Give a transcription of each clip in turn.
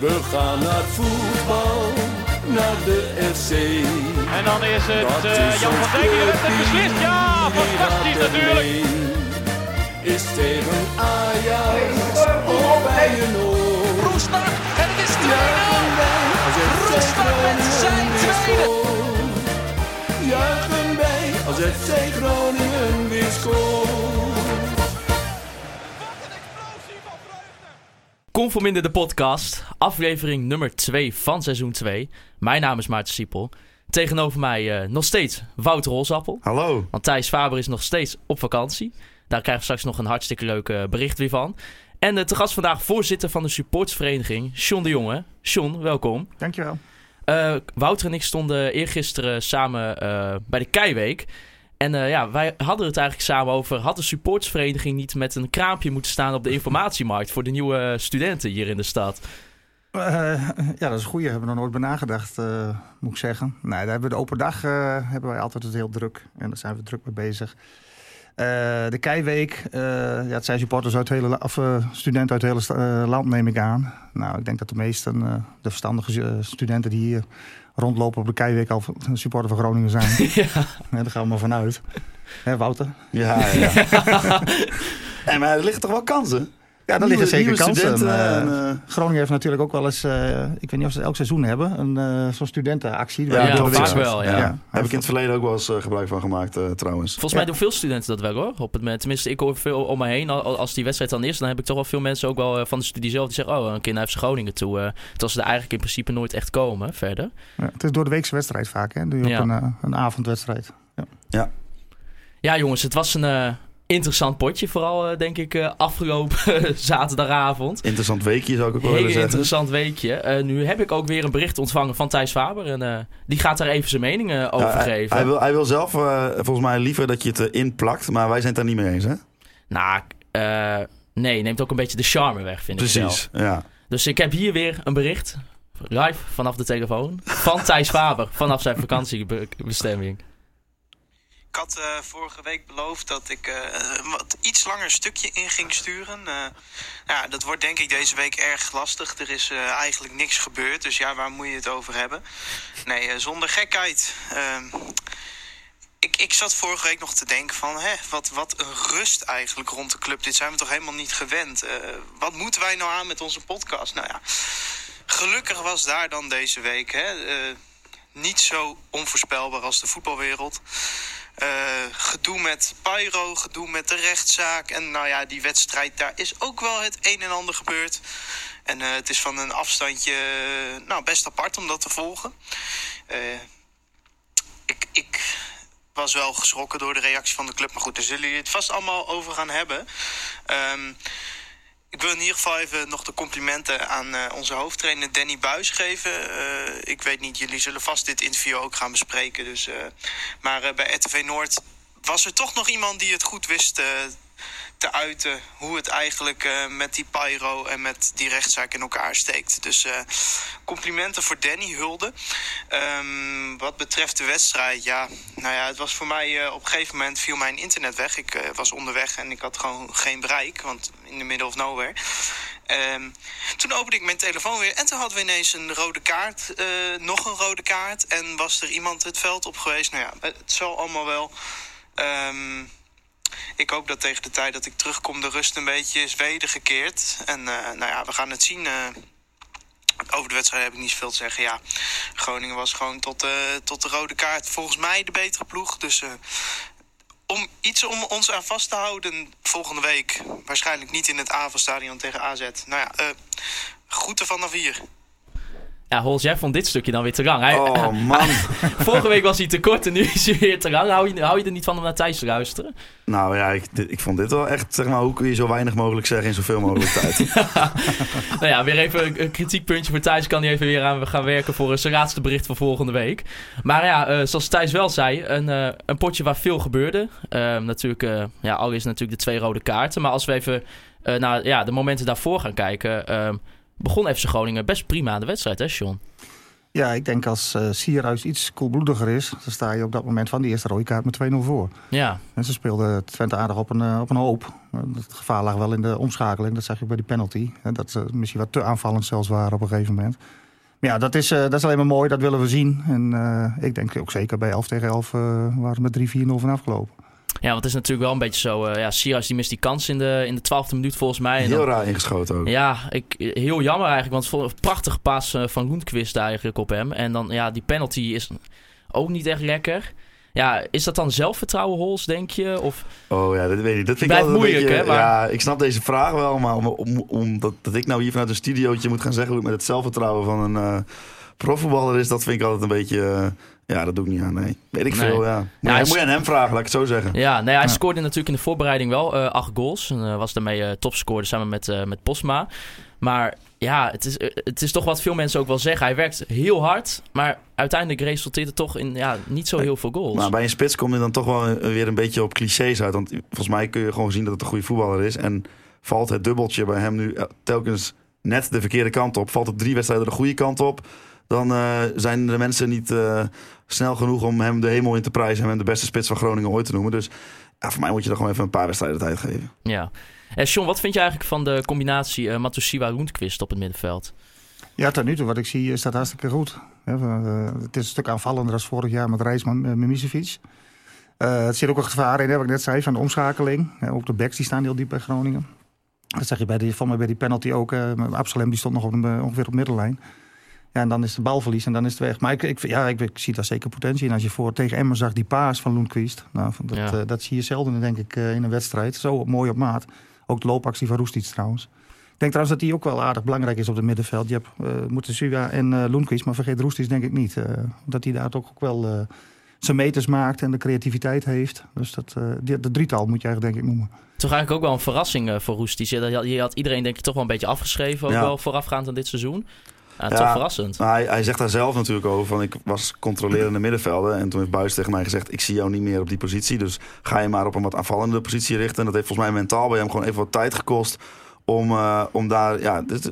We gaan naar voetbal, naar de FC. En dan is het Dat uh, is Jan van Dijk die heeft het beslist. Ja, fantastisch natuurlijk. Is tegen Ajax of bij een oor. Roestak en het is 2-0. Juichen wij als FC Roestak met zijn tweede. Juichen wij als FC Groningen weer scoort. Conforminder de podcast, aflevering nummer 2 van seizoen 2. Mijn naam is Maarten Siepel. Tegenover mij eh, nog steeds Wouter Rolsappel. Hallo. Want Thijs Faber is nog steeds op vakantie. Daar krijgen we straks nog een hartstikke leuk eh, bericht weer van. En uh, te gast vandaag voorzitter van de supportsvereniging, John de Jonge. John, welkom. Dankjewel. Uh, Wouter en ik stonden eergisteren samen uh, bij de Keiweek. En uh, ja, wij hadden het eigenlijk samen over... had de supportsvereniging niet met een kraampje moeten staan... op de informatiemarkt voor de nieuwe studenten hier in de stad? ja, dat is een goeie. Hebben we nog nooit bij nagedacht, moet ik zeggen. Nee, daar hebben we de open dag hebben wij altijd het heel druk. En daar zijn we druk mee bezig. De Keiweek, ja, het zijn supporters uit hele, of studenten uit het hele land, neem ik aan. Nou, ik denk dat de meesten, de verstandige studenten die hier rondlopen op de Keiweek, al supporter van Groningen zijn. ja. ja daar gaan we maar vanuit. Hè, Wouter? Ja, ja. en maar er liggen toch wel kansen? Ja, daar liggen zeker kansen. En, uh, Groningen heeft natuurlijk ook wel eens, uh, ik weet niet of ze het elk seizoen hebben, een uh, zo'n studentenactie. Ja, ja vaak wel. Ja. ja. Heb ik in het verleden ook wel eens gebruik van gemaakt trouwens. Volgens mij doen veel studenten dat wel hoor. Op het, tenminste, ik hoor veel om me heen. Als die wedstrijd dan is, dan heb ik toch wel veel mensen ook wel van de studie zelf die zeggen, oh, een keer naar FC Groningen toe. terwijl ze er eigenlijk in principe nooit echt komen verder. het is door de weekse wedstrijd vaak, hè? Doe je op een, een avondwedstrijd. Ja. ja, jongens, het was een interessant potje. Vooral, uh, denk ik, uh, afgelopen zaterdagavond. Interessant weekje, zou ik ook wel willen zeggen. interessant weekje. Uh, nu heb ik ook weer een bericht ontvangen van Thijs Faber. En die gaat daar even zijn mening over ja, geven. Hij, hij, wil, hij wil zelf volgens mij liever dat je het erin plakt. Maar wij zijn het daar niet mee eens, hè? Nou, nee. Neemt ook een beetje de charme weg, vind Precies, ik zelf. ja. Dus ik heb hier weer een bericht. Live vanaf de telefoon. Van Thijs Faber. Vanaf zijn vakantiebestemming. Ik had uh, vorige week beloofd dat ik uh, een wat iets langer stukje in ging sturen. Uh, ja, dat wordt denk ik deze week erg lastig. Er is eigenlijk niks gebeurd, dus ja, waar moet je het over hebben? Nee, zonder gekheid. Ehm, ik, ik zat vorige week nog te denken van, hè, wat, wat een rust eigenlijk rond de club. Dit zijn we toch helemaal niet gewend. wat moeten wij nou aan met onze podcast? Nou ja, gelukkig was daar dan deze week, hè. niet zo onvoorspelbaar als de voetbalwereld. Uh, gedoe met Pyro, gedoe met de rechtszaak. En nou ja, die wedstrijd, daar is ook wel het een en ander gebeurd. En uh, het is van een afstandje nou, best apart om dat te volgen. Ik, ik was wel geschrokken door de reactie van de club. Maar goed, daar zullen jullie het vast allemaal over gaan hebben. Um, ik wil in ieder geval even nog de complimenten aan uh, onze hoofdtrainer Danny Buis geven. Uh, ik weet niet, jullie zullen vast dit interview ook gaan bespreken. Dus, uh, maar bij RTV Noord was er toch nog iemand die het goed wist te uiten... hoe het eigenlijk met die Pyro en met die rechtszaak in elkaar steekt. Dus complimenten voor Danny, hulde. Um, wat betreft de wedstrijd, ja, nou ja, het was voor mij... op een gegeven moment viel mijn internet weg. Ik was onderweg en ik had gewoon geen bereik, want in de middle of nowhere. Um, toen opende ik mijn telefoon weer en toen hadden we ineens een rode kaart. Nog een rode kaart. En was er iemand het veld op geweest. Nou ja, het zal allemaal wel. Um, ik hoop dat tegen de tijd dat ik terugkom de rust een beetje is wedergekeerd. En uh, nou ja, we gaan het zien. Uh, over de wedstrijd heb ik niet zoveel te zeggen. Ja, Groningen was gewoon tot, uh, tot de rode kaart volgens mij de betere ploeg. Dus om iets om ons aan vast te houden volgende week. Waarschijnlijk niet in het avondstadion tegen AZ. Nou ja, uh, groeten vanaf hier. Ja, Hols, jij vond dit stukje dan weer te lang. Hij, oh man. vorige week was hij te kort en nu is hij weer te lang. Hou je, hou je er niet van om naar Thijs te luisteren? Nou ja, ik, ik vond dit wel echt, zeg maar, hoe kun je zo weinig mogelijk zeggen in zoveel mogelijk tijd. nou ja, weer even een, kritiekpuntje voor Thijs. Kan hij even weer aan gaan werken voor zijn laatste bericht van volgende week. Maar ja, uh, zoals Thijs wel zei, een, uh, een potje waar veel gebeurde. Uh, natuurlijk, ja, al is natuurlijk de twee rode kaarten. Maar als we even naar ja, de momenten daarvoor gaan kijken... begon FC Groningen best prima aan de wedstrijd, hè, Sean? Ja, ik denk als uh, Sierhuis iets koelbloediger is... dan sta je op dat moment van die eerste rode kaart met 2-0 voor. Ja. En ze speelden Twente aardig op een, uh, op een hoop. Uh, het gevaar lag wel in de omschakeling. Dat zag je bij die penalty. En dat ze misschien wat te aanvallend zelfs waren op een gegeven moment. Maar ja, dat is, dat is alleen maar mooi. Dat willen we zien. En ik denk ook zeker bij 11 tegen 11 waren we met 3-4-0 van afgelopen. Ja, want het is natuurlijk wel een beetje zo. Uh, ja, Sierhuis die mist die kans in de, in de twaalfde minuut volgens mij. Heel raar ingeschoten ook. Ja, ik, heel jammer eigenlijk. Want een prachtige paas uh, van Lundqvist eigenlijk op hem. En dan ja, die penalty is ook niet echt lekker. Ja, is dat dan zelfvertrouwen, Hols, denk je? Of... Oh ja, dat weet ik. Dat vind ik moeilijk, beetje, hè? Maar... Ja, ik snap deze vraag wel, maar om, om, om dat, dat ik nou hier vanuit een studiootje moet gaan zeggen hoe het met het zelfvertrouwen van een uh, profvoetballer is, dat vind ik altijd een beetje. Ja, dat doe ik niet aan, nee. Weet ik Nee. veel, ja. Moet, Ja, je, moet je aan hem vragen, laat ik het zo zeggen. Ja, nee, hij Ja. scoorde natuurlijk in de voorbereiding wel eh, acht goals. En eh, was daarmee eh topscorer samen met, met Posma. Maar ja, het is, het is toch wat veel mensen ook wel zeggen. Hij werkt heel hard, maar uiteindelijk resulteert het toch in ja, niet zo heel veel goals. Maar bij een spits kom je dan toch wel weer een beetje op clichés uit. Want volgens mij kun je gewoon zien dat het een goede voetballer is. En valt het dubbeltje bij hem nu telkens net de verkeerde kant op. Valt het drie wedstrijden de goede kant op. Dan zijn de mensen niet snel genoeg om hem de hemel in te prijzen. En hem de beste spits van Groningen ooit te noemen. Dus ja, voor mij moet je er gewoon even een paar wedstrijden tijd geven. Ja. En John, wat vind je eigenlijk van de combinatie eh Matusiwa-Lundqvist op het middenveld? Ja, tot nu toe wat ik zie is dat hartstikke goed. Eh, het is een stuk aanvallender als vorig jaar met Reisman en Mimicevic. Eh het zit ook een gevaar in, hè, wat ik net zei, van de omschakeling. Ook de backs die staan heel diep bij Groningen. Dat zeg je bij die, van mij bij die penalty ook. eh Absalem die stond nog op, de- ongeveer op middenlijn. Ja, en dan is de balverlies en dan is het weg. Maar ik, ik, ja, ik, ik zie daar zeker potentie in. Als je voor tegen Emmen zag die paas van Lundqvist. Nou, dat, Ja. eh, dat zie je zelden, denk ik, eh, in een wedstrijd. Zo mooi op maat. Ook de loopactie van Roestic trouwens. Ik denk trouwens dat die ook wel aardig belangrijk is op het middenveld. Je hebt uh, Mutasuwa en uh, Lundqvist, maar vergeet Roestic denk ik niet. eh, dat hij daar toch ook wel eh, zijn meters maakt en de creativiteit heeft. Dus dat, eh die, dat drietal moet je eigenlijk denk ik noemen. Toch eigenlijk ook wel een verrassing eh, voor Roestic. Je had, je had iedereen denk ik toch wel een beetje afgeschreven. Ook Ja. wel voorafgaand aan dit seizoen. Ja, Ja. Toch verrassend. Hij, hij zegt daar zelf natuurlijk over van ik was controlerende middenvelder. En toen heeft Buis tegen mij gezegd ik zie jou niet meer op die positie. Dus ga je maar op een wat aanvallende positie richten. En dat heeft volgens mij mentaal bij hem gewoon even wat tijd gekost. Om, eh, om daar, ja, dit,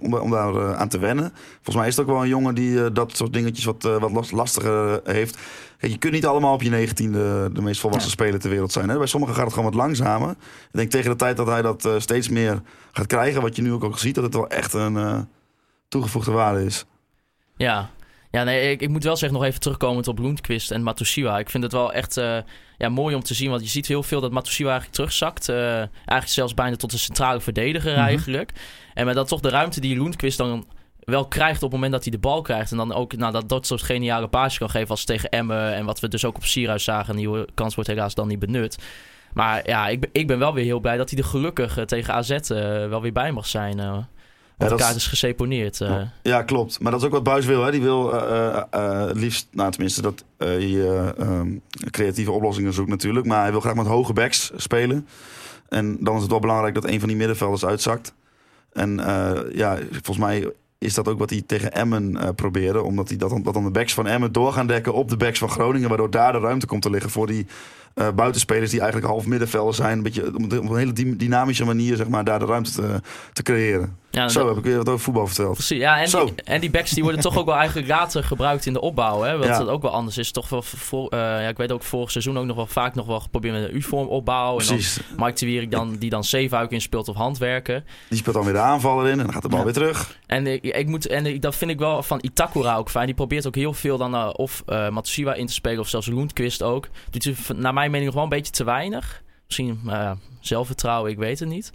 om, daar eh, aan te wennen. Volgens mij is het ook wel een jongen die eh, dat soort dingetjes wat, wat last- lastiger heeft. Kijk, je kunt niet allemaal op je negentiende de meest volwassen speler ter wereld zijn. Hè? Bij sommigen gaat het gewoon wat langzamer. Ik denk tegen de tijd dat hij dat steeds meer gaat krijgen, wat je nu ook al ziet, dat het wel echt een toegevoegde waarde is. Ja. Ja, nee, ik, ik moet wel zeggen, nog even terugkomend op Lundqvist en Matusiwa. Ik vind het wel echt eh, ja, mooi om te zien, want je ziet heel veel dat Matusiwa eigenlijk terugzakt. Eh, eigenlijk zelfs bijna tot een centrale verdediger Mhm. eigenlijk. En met dat toch de ruimte die Lundqvist dan wel krijgt op het moment dat hij de bal krijgt. En dan ook nou, dat dat soort geniale paasjes kan geven als tegen Emmen. En wat we dus ook op Sierhuis zagen. Een nieuwe kans wordt helaas dan niet benut. Maar ja, ik ben, ik ben wel weer heel blij dat hij er gelukkig eh, tegen AZ wel weer bij mag zijn. Want de kaart is geseponeerd. eh. Ja, klopt. Maar dat is ook wat Buis wil. Hè. Die wil eh, eh, het liefst, nou tenminste, dat je ehm, creatieve oplossingen zoekt natuurlijk. Maar hij wil graag met hoge backs spelen. En dan is het wel belangrijk dat een van die middenvelders uitzakt. En ja, volgens mij is dat ook wat hij tegen Emmen probeerde. Omdat hij dat, dan- dat dan de backs van Emmen door gaan dekken op de backs van Groningen. Waardoor daar de ruimte komt te liggen voor die buitenspelers die eigenlijk half middenvelders zijn. Een beetje op een, hele dy- dynamische manier zeg maar, daar de ruimte te, te creëren. Ja, Zo heb ik weer wat over voetbal verteld. Precies, ja, en Zo. die, en die backs die worden toch ook wel eigenlijk later gebruikt in de opbouw. Hè? Wat Ja. dat ook wel anders is. Toch wel voor, eh, ja, ik weet ook vorig seizoen ook nog wel vaak nog wel geprobeerd met een U-vorm opbouw. En Precies. dan Mike de Wierik dan, die dan zevenhuik inspeelt of handwerken. Die speelt dan weer de aanvaller in en dan gaat de bal Ja. weer terug. En ik, ik moet, en ik, dat vind ik wel van Itakura ook fijn. Die probeert ook heel veel dan eh, of Matsushima in te spelen of zelfs Lundqvist ook. Doet hij naar mijn mening nog wel een beetje te weinig. Misschien zelfvertrouwen, ik weet het niet.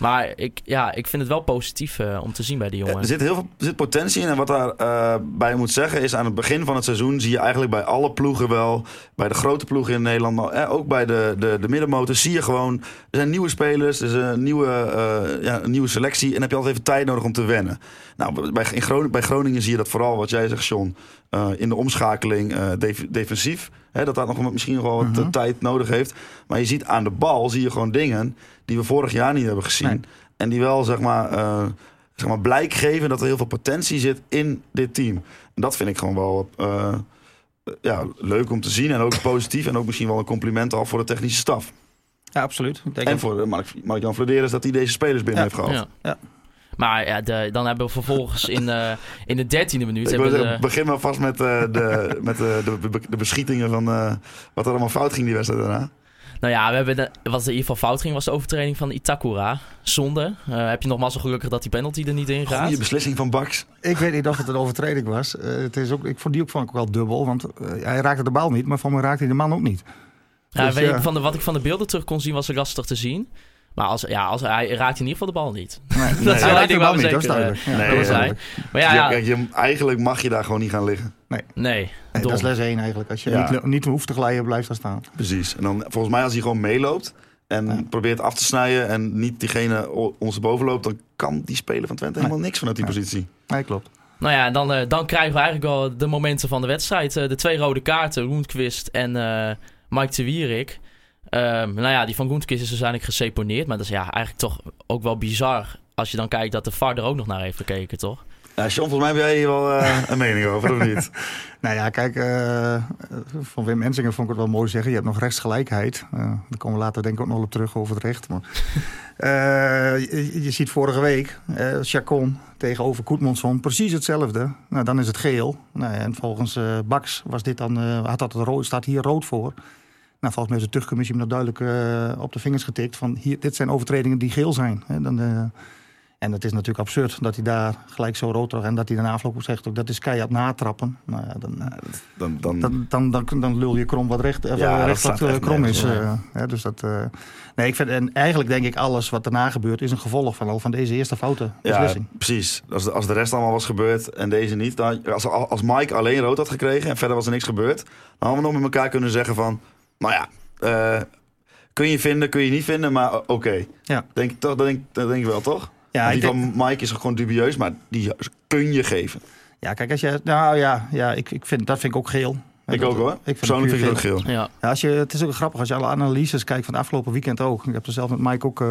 Maar ik, ja, ik vind het wel positief eh, om te zien bij die jongen. Er zit heel veel er zit potentie in. En wat daar eh, bij moet zeggen is aan het begin van het seizoen zie je eigenlijk bij alle ploegen wel. Bij de grote ploegen in Nederland, maar eh, ook bij de, de, de middenmotors zie je gewoon. Er zijn nieuwe spelers, er is een nieuwe, eh, ja, een nieuwe selectie. En dan heb je altijd even tijd nodig om te wennen. Nou, bij, in Groningen, bij Groningen zie je dat vooral, wat jij zegt, John. eh, in de omschakeling eh, def- defensief. Hè, dat dat nog misschien nog wel wat Mhm. tijd nodig heeft. Maar je ziet aan de bal zie je gewoon dingen die we vorig jaar niet hebben gezien. Nee. En die wel zeg maar, eh, zeg maar blijk geven dat er heel veel potentie zit in dit team. En dat vind ik gewoon wel eh, ja, leuk om te zien. En ook positief. En ook misschien wel een compliment al voor de technische staf. Ja, absoluut. Ik denk En voor eh, Mark- Mark-Jan Vladeres dat hij deze spelers binnen heeft gehaald. Ja. Ja. Maar ja, de, dan hebben we vervolgens in, in de dertiende minuut... Ik de- begin maar vast met, de, met de, de, de beschietingen van wat er allemaal fout ging die wedstrijd daarna. Nou ja, we hebben de, wat er in ieder geval fout ging was de overtreding van Itakura. Zonde. Eh, heb je nogmaals zo gelukkig dat die penalty er niet in gaat. Goede beslissing van Bax. Ik weet niet of het een overtreding was. Eh, het is ook, ik vond die ook, vond ik ook wel dubbel. Want eh, hij raakte de bal niet, maar van mij raakte hij de man ook niet. Ja, Dus, weet ja. ik, van de, wat ik van de beelden terug kon zien was er lastig te zien. Maar als, ja, als, hij raakt in ieder geval de bal niet. Nee, is hij wel één raakte ding de bal niet, dat is zeker, duidelijk. Ja, nee, dat is. Maar ja, Ja, ja, kijk, je, eigenlijk mag je daar gewoon niet gaan liggen. nee, Nee, dat is les 1 eigenlijk. Als je Ja. niet, niet hoeft te glijden, blijft daar staan. Precies. En dan volgens mij als hij gewoon meeloopt en Ja. probeert af te snijden en niet diegene ons boven loopt, dan kan die speler van Twente helemaal niks vanuit die Nee. positie. Nee, klopt. Nou ja, dan, eh, dan krijgen we eigenlijk wel de momenten van de wedstrijd. Eh, de twee rode kaarten, Roentquist en eh, Mike de Wierik. Ehm, nou ja, die van Roentquist is uiteindelijk geseponeerd. Maar dat is ja, eigenlijk toch ook wel bizar. Als je dan kijkt dat de VAR er ook nog naar heeft gekeken, toch? Ja, John, volgens mij heb jij hier wel eh, een mening over, of niet? Nou ja, kijk, eh, van Wim Ensingen vond ik het wel mooi zeggen. Je hebt nog rechtsgelijkheid. Eh daar komen we later denk ik ook nog op terug over het recht. Maar, je, je ziet vorige week, Chacon tegenover Koetmonson, precies hetzelfde. Nou, dan is het geel. Nou, en volgens Bax was dit dan, had dat rood, staat hier rood voor. Nou, volgens mij is de tuchtcommissie hem dat duidelijk op de vingers getikt. Van hier, dit zijn overtredingen die geel zijn. Hè, dan, en het is natuurlijk absurd dat hij daar gelijk zo rood terug en dat hij daarna afloop zegt ook dat is keihard natrappen. Nou ja, dan, Dan, dan, dan, dan, dan, dan lul je krom wat recht, of Ja, dat recht wat eh, krom is. eh, dus dat, eh, nee, ik vind, en eigenlijk denk ik alles wat daarna gebeurt is een gevolg van al van deze eerste foute ja, beslissing. precies. Als de, als de rest allemaal was gebeurd en deze niet. Dan, als, als Mike alleen rood had gekregen en verder was er niks gebeurd. Dan hadden we nog met elkaar kunnen zeggen van... Nou ja, eh, kun je vinden, kun je niet vinden, maar oké. Ja. Denk, toch, dat, denk, dat denk ik wel, toch? Ja, ik die denk- van Mike is gewoon dubieus, maar die kun je geven. ja, kijk, als je, nou ja, ja ik, ik vind, dat vind ik ook geel. Ik Dat- ook hoor. vind Persoonlijk vind ik het ook geel. Ja. Ja, als je, het is ook grappig als je alle analyses kijkt van het afgelopen weekend ook. Ik heb er zelf met Mike ook eh,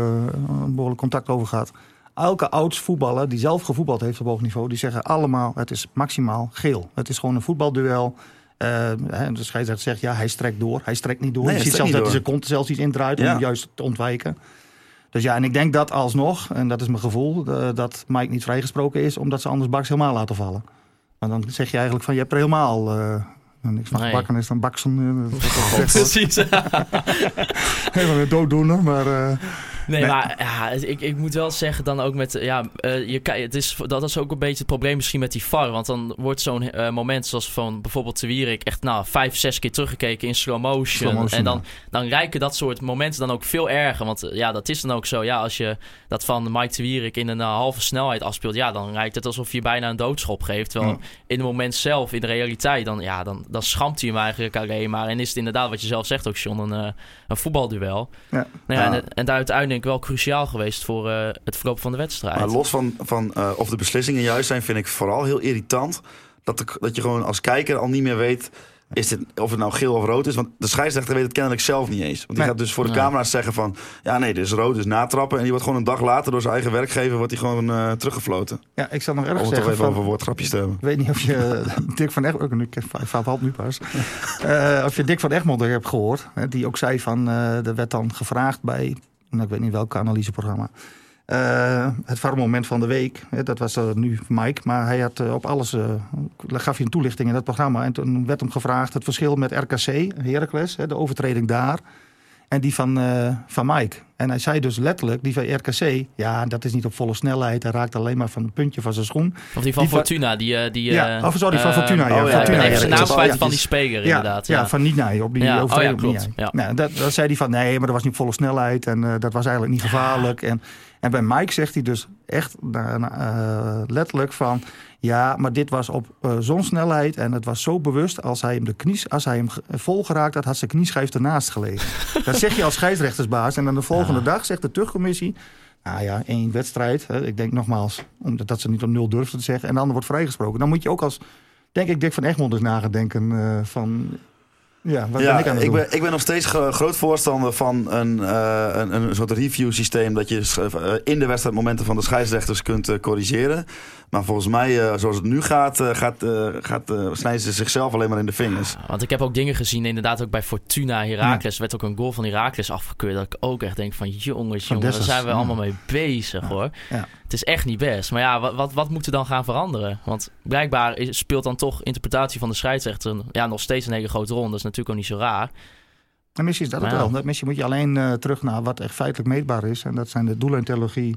een behoorlijk contact over gehad. Elke ouds voetballer die zelf gevoetbald heeft op hoog niveau, die zeggen allemaal: het is maximaal geel. Het is gewoon een voetbalduel. Eh, hè, de scheidsrechter zegt ja, hij strekt door. Hij strekt niet door. Nee, je hij ziet zelfs strekt dat hij niet zijn kont zelfs iets indraait om Ja. juist te ontwijken. Dus ja, en ik denk dat alsnog, en dat is mijn gevoel, eh, dat Mike niet vrijgesproken is, omdat ze anders Baks helemaal laten vallen. Maar dan zeg je eigenlijk van je hebt er helemaal eh, niks van Nee. gebakken is dan baksen. eh, hoor. Precies. Helemaal een dooddoener, maar... Nee, Nee. maar ja, ik, ik moet wel zeggen dan ook met... Ja, eh, je, het is, dat is ook een beetje het probleem misschien met die VAR. Want dan wordt zo'n eh, moment zoals van bijvoorbeeld de Wierik... echt nou, vijf, zes keer teruggekeken in slow motion. Slow motion, en dan, dan lijken dat soort momenten dan ook veel erger. Want eh, ja, dat is dan ook zo. Ja, als je dat van Mike de Wierik in een halve snelheid afspeelt... ja, dan lijkt het alsof je bijna een doodschop geeft. Terwijl Ja. in het moment zelf, in de realiteit... dan, ja, dan, dan schampt hij hem eigenlijk alleen maar. En is het inderdaad, wat je zelf zegt ook, John... een, een voetbalduel. Ja. Nou. En, en daar uiteindelijk wel cruciaal geweest voor eh, het verloop van de wedstrijd. Maar los van, van eh, of de beslissingen juist zijn, vind ik vooral heel irritant. Dat, de, dat je gewoon als kijker al niet meer weet is dit, of het nou geel of rood is. Want de scheidsrechter weet het kennelijk zelf niet eens. Want die Nee. gaat dus voor de Nee. camera's zeggen van... ja, nee, dit is rood, dus natrappen. En die wordt gewoon een dag later door zijn eigen werkgever... wordt hij gewoon eh, teruggefloten. Ja, ik zal nog erg zeggen. even Van, over woordgrapjes te hebben. ik weet niet of je Dick van Egmond... Nu, ik half nu pas. Eh, of je Dick van Egmond hebt gehoord. Hè, die ook zei van... eh er werd dan gevraagd bij... Nou, ik weet niet welk analyseprogramma. Eh, het VAR-moment van de week. Hè, dat was nu Mike. Maar hij had eh, op alles... eh, gaf je een toelichting in dat programma. En toen werd hem gevraagd het verschil met RKC, Heracles. Hè, de overtreding daar. En die van, eh, van Mike. En hij zei dus letterlijk, die van RKC... Ja, dat is niet op volle snelheid. Hij raakt alleen maar van een puntje van zijn schoen. Of die van die va- Fortuna. Die, eh, die, Ja, eh, of sorry, van Fortuna, ja, oh ja, Fortuna, ja, naam van die die- speler inderdaad. ja, Ja, van Niet op die Ja, oh overtreding. klopt. Ja. Nou, dat, dat zei hij van nee, maar dat was niet op volle snelheid en dat was eigenlijk niet gevaarlijk. En, en bij Mike zegt hij dus echt letterlijk van ja, maar dit was op eh, zo'n snelheid en het was zo bewust als hij hem de knies, als hij hem vol geraakt had, had zijn knieschijf ernaast gelegen. dat zeg je als scheidsrechtersbaas en dan de volgende dag zegt de terugcommissie. Nou ja, één wedstrijd. Hè, ik denk nogmaals, omdat dat ze niet op nul durfden te zeggen. En de ander wordt vrijgesproken. Dan moet je ook als, denk ik, Dick van Egmond eens na gaan denken. eh, van Ja, wat ja, ben ik aan het ik doen? ben, ik ben nog steeds gro- groot voorstander van een, eh, een, een soort review systeem dat je in de wedstrijd momenten van de scheidsrechters kunt corrigeren. Maar volgens mij, eh, zoals het nu gaat, eh, gaat, eh, gaat, eh, snijden ze zichzelf alleen maar in de vingers. Want ik heb ook dingen gezien, inderdaad ook bij Fortuna Heracles. werd ook een goal van Heracles afgekeurd. Dat ik ook echt denk van jongens, jongens, daar zijn we ja. allemaal mee bezig hoor. Ja. Het is echt niet best. Maar ja, wat, wat, wat moet er dan gaan veranderen? Want blijkbaar is- speelt dan toch interpretatie van de scheidsrechter ja, nog steeds een hele grote rol. Dat is natuurlijk ook niet zo raar. En misschien is dat het wel. Dat- Misschien moet je alleen eh, terug naar wat echt feitelijk meetbaar is. En dat zijn de doelintellogie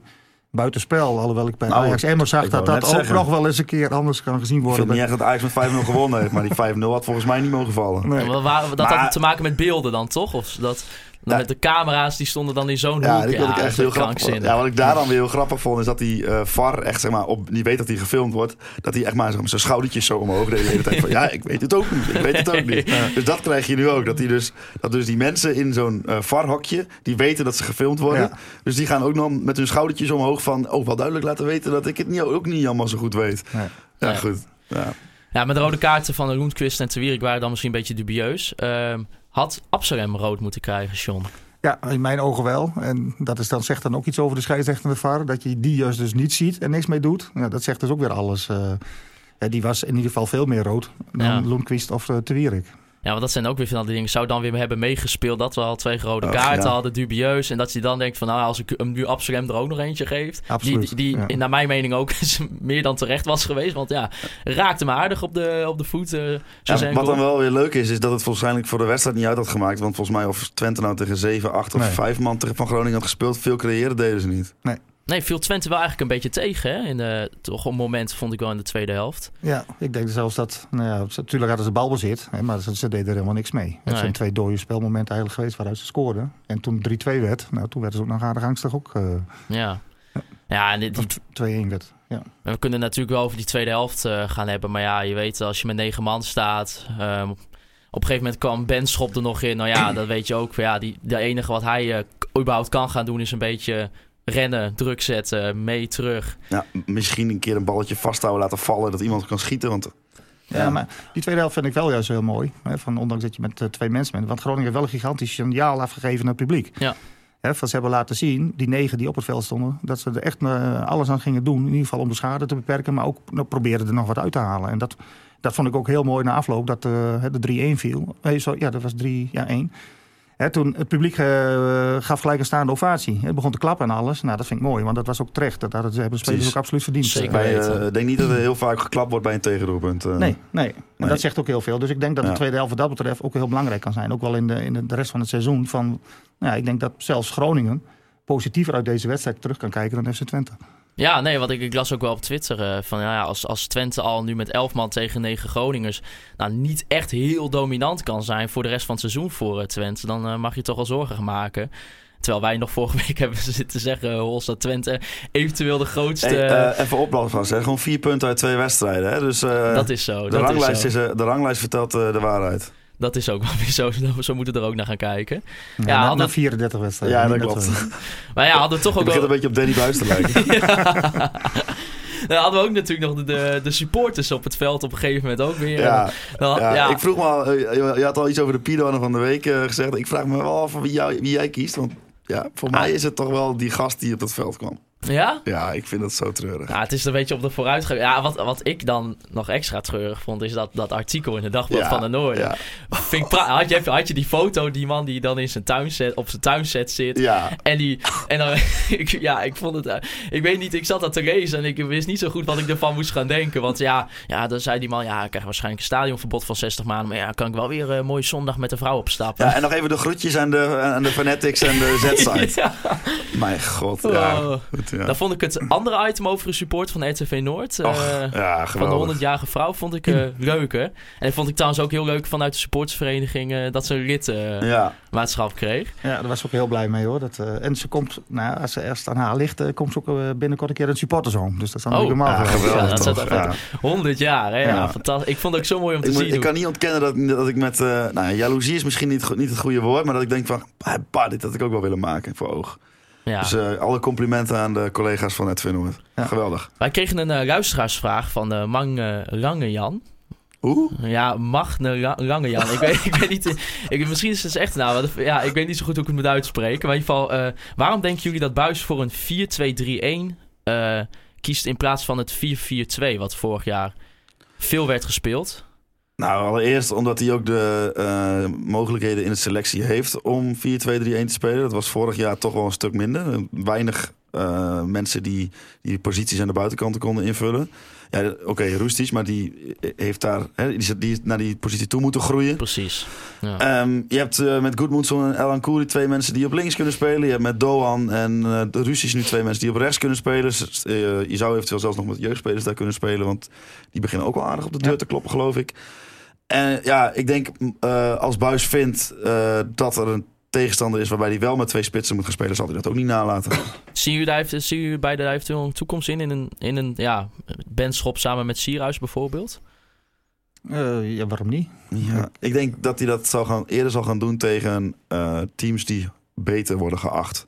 buitenspel. Alhoewel ik bij Nou, Ajax Emmer zag ik dat dat ook zeggen. nog wel eens een keer anders kan gezien Ik worden. vind niet echt dat Ajax met 5-0 gewonnen heeft, maar die 5-0 had volgens mij niet mogen vallen. Nee. Waren, dat Maar- had te maken met beelden dan toch? Of dat, Ja. met de camera's die stonden dan in zo'n Ja, hoek. die vond ik echt heel grappig. krankzinnig. Ja, wat ik daar dan weer heel grappig vond, is dat die eh VAR echt, zeg maar, op, die weet dat hij gefilmd wordt, dat hij echt maar zo zijn schoudertjes zo omhoog deed de hele tijd van, ja, ik weet het ook niet, ik weet het ook niet. Dus dat krijg je nu ook, dat, die dus, dat dus die mensen in zo'n eh VAR-hokje, die weten dat ze gefilmd worden, Ja. dus die gaan ook dan met hun schoudertjes omhoog van, oh, wel duidelijk laten weten dat ik het niet, ook niet allemaal zo goed weet. Nee. Ja, goed. Ja. Ja, met de rode kaarten van Roentquist en Te waren dan misschien een beetje dubieus. Ehm, had Absalem rood moeten krijgen, John? Ja, in mijn ogen wel. En dat is dan, zegt dan ook iets over de scheidsrechter en de VAR. Dat je die juist dus niet ziet en niks mee doet. Ja, dat zegt dus ook weer alles. ja, die was in ieder geval veel meer rood dan Ja. Lundqvist of uh, Wierik. Ja, want dat zijn ook weer van die dingen. Zou dan weer hebben meegespeeld dat we al twee rode Och, kaarten ja. hadden, dubieus. En dat je dan denkt van, nou, als ik hem nu Absalem er ook nog eentje geeft. Absoluut, Die, die, ja. naar mijn mening ook meer dan terecht was geweest. Want ja, raakte me aardig op de, op de voet. eh, Ja, wat goal. dan wel weer leuk is, is dat het waarschijnlijk voor de wedstrijd niet uit had gemaakt. Want volgens mij of Twente nou tegen 7, 8 of Nee. 5 man tegen van Groningen had gespeeld, veel creëren deden ze niet. Nee, viel Twente wel eigenlijk een beetje tegen. Hè? In de, toch een moment vond ik wel in de tweede helft. Ja, ik denk zelfs dat... Nou ja, natuurlijk hadden ze balbezit, hè, maar ze, ze deden er helemaal niks mee. Het Nee. zijn twee dode spelmomenten eigenlijk geweest waaruit ze scoorden. En toen 3-2 werd, nou, toen werden ze ook nog aardig angstig ook. eh Ja, ja en dit- die, 2-1 werd. Ja. En We kunnen natuurlijk wel over die tweede helft eh, gaan hebben. Maar ja, je weet, als je met negen man staat. ehm, op een gegeven moment kwam Ben Schop er nog in. Nou ja, dat weet je ook. Ja, die, de enige wat hij eh, überhaupt kan gaan doen is een beetje rennen, druk zetten, mee terug. Ja, misschien een keer een balletje vasthouden, laten vallen, dat iemand kan schieten. Want Ja. maar die tweede helft vind ik wel juist heel mooi. Hè, van, ondanks dat je met eh, twee mensen bent. Want Groningen heeft wel een gigantisch signaal afgegeven naar het publiek. Ja. Hè, van, ze hebben laten zien, die negen die op het veld stonden... dat ze er echt eh, alles aan gingen doen. In ieder geval om de schade te beperken. Maar ook nou, probeerden er nog wat uit te halen. En dat, dat vond ik ook heel mooi na afloop. Dat eh, hè, de 3-1 viel. Nee, sorry, ja, dat was 3 ja, 1 Hè, toen het publiek eh, gaf gelijk een staande ovatie. Het begon te klappen en alles. Nou, dat vind ik mooi, want dat was ook terecht. Dat hadden, ze hebben de spelers Precies. ook absoluut verdiend. Zeker. bij, eh, ik denk niet dat er heel vaak geklapt wordt bij een tegendoelpunt. eh. Nee, nee. En Nee. dat zegt ook heel veel. Dus ik denk dat de Ja. tweede helft wat dat betreft ook heel belangrijk kan zijn. Ook wel in de, in de rest van het seizoen. Van, nou ja, ik denk dat zelfs Groningen positiever uit deze wedstrijd terug kan kijken dan FC Twente. Ja, nee, want ik, ik las ook wel op Twitter eh, van ja, als, als Twente al nu met 11 man tegen 9 Groningers nou, niet echt heel dominant kan zijn voor de rest van het seizoen voor eh, Twente, dan eh, mag je toch wel zorgen maken. Terwijl wij nog vorige week hebben zitten zeggen, Hols, dat Twente eventueel de grootste... Hey, even vast. Hè. Gewoon vier punten uit twee wedstrijden. Hè. Dus dat is zo. de, Dat is, ranglijst zo. is, de ranglijst vertelt de waarheid. Dat is ook wel weer zo. Zo moeten we er ook naar gaan kijken. Ja, Ja, na, hadden- na 34 wedstrijden. Ja, dat klopt. Maar ja, hadden we toch Het ook begint wel... een beetje op Danny Buis te lijken. Dan hadden we ook natuurlijk nog de, de, de supporters op het veld op een gegeven moment ook weer. ja, Dan- ja, ja. Ik vroeg me al, eh, je had al iets over de Pido van de week eh, gezegd. Ik vraag me wel af wie, jou, wie jij kiest. Want ja, voor Ah. mij is het toch wel die gast die op het veld kwam. Ja? Ja, ik vind dat zo treurig. Ja, het is een beetje op de vooruitgang. Ja, wat, wat ik dan nog extra treurig vond, is dat, dat artikel in de Dagblad Ja, van de Noorden. Ja, Vind ik had, je, had je die foto, die man die dan in zijn tuinset, op zijn tuinset zit. ja. En die, en dan, ik, ja, ik vond het, eh, ik weet niet, ik zat dat te lezen en ik wist niet zo goed wat ik ervan moest gaan denken. Want ja, ja dan zei die man, ja, ik krijg waarschijnlijk een stadionverbod van 60 maanden. Maar ja, kan ik wel weer een mooie zondag met de vrouw opstappen. ja, en nog even de groetjes aan de, aan de Fanatics en de Z-site. Ja. Mijn god, ja. Oh. Goed, ja. Dan vond ik het andere item over de support van RTV Noord. Och, eh, ja, van de geweldig. 100-jarige vrouw vond ik eh, leuker. En dat vond ik trouwens ook heel leuk vanuit de supportersvereniging eh, dat ze een lidmaatschap Ja, kreeg. Ja, daar was ze ook heel blij mee hoor. Dat, eh, en ze komt, nou, ja, als ze eerst aan haar ligt, eh, komt ze ook binnenkort een keer in het supportershome. Dus dat is dan Oh, natuurlijk ja, helemaal geweldig Ja, dat Ja. 100 jaar, hè? Ja. Ja. fantastisch. Ik vond het ook zo mooi om te Ik, moet- zien. ik kan niet ontkennen dat, dat ik met... eh nou, ja, jaloezie is misschien niet, niet het goede woord, maar dat ik denk van... ah, bah, dit had ik ook wel willen maken voor oog. Ja. Dus eh, alle complimenten aan de collega's van Ed Noord. Ja. Geweldig. Wij kregen een eh, luisteraarsvraag van uh, Mang uh, Langejan. Hoe? Ja, Magne Rangejan. ik, weet, ik weet niet. Ik, misschien is het echt nou. Ja, ik weet niet zo goed hoe ik het moet uitspreken. Maar in ieder geval, waarom denken jullie dat Buis voor een 4-2-3-1 eh, kiest in plaats van het 4-4-2, wat vorig jaar veel werd gespeeld? Nou, allereerst omdat hij ook de eh, mogelijkheden in de selectie heeft om 4-2-3-1 te spelen. Dat was vorig jaar toch wel een stuk minder. Weinig eh, mensen die die posities aan de buitenkanten konden invullen. Ja, oké, Roestic, maar die heeft daar hè, die, die naar die positie toe moeten groeien. Precies. Ja. Ehm, je hebt eh, met Goodmanson en Elan Kouri twee mensen die op links kunnen spelen. Je hebt met Doan en de Russisch nu twee mensen die op rechts kunnen spelen. S- je zou eventueel zelfs nog met jeugdspelers daar kunnen spelen. Want die beginnen ook wel aardig op de deur Ja. te kloppen, geloof ik. En ja, ik denk eh, als Buis vindt eh, dat er een tegenstander is waarbij hij wel met twee spitsen moet gaan spelen, zal hij dat ook niet nalaten. Zien jullie, daar, heeft- zien jullie beide daar eventueel een toekomst in? In een, in een ja, bandschop samen met Sierhuis bijvoorbeeld? Eh, ja, waarom niet? Ja, ik denk dat hij dat zal gaan, eerder zal gaan doen tegen eh, teams die beter worden geacht.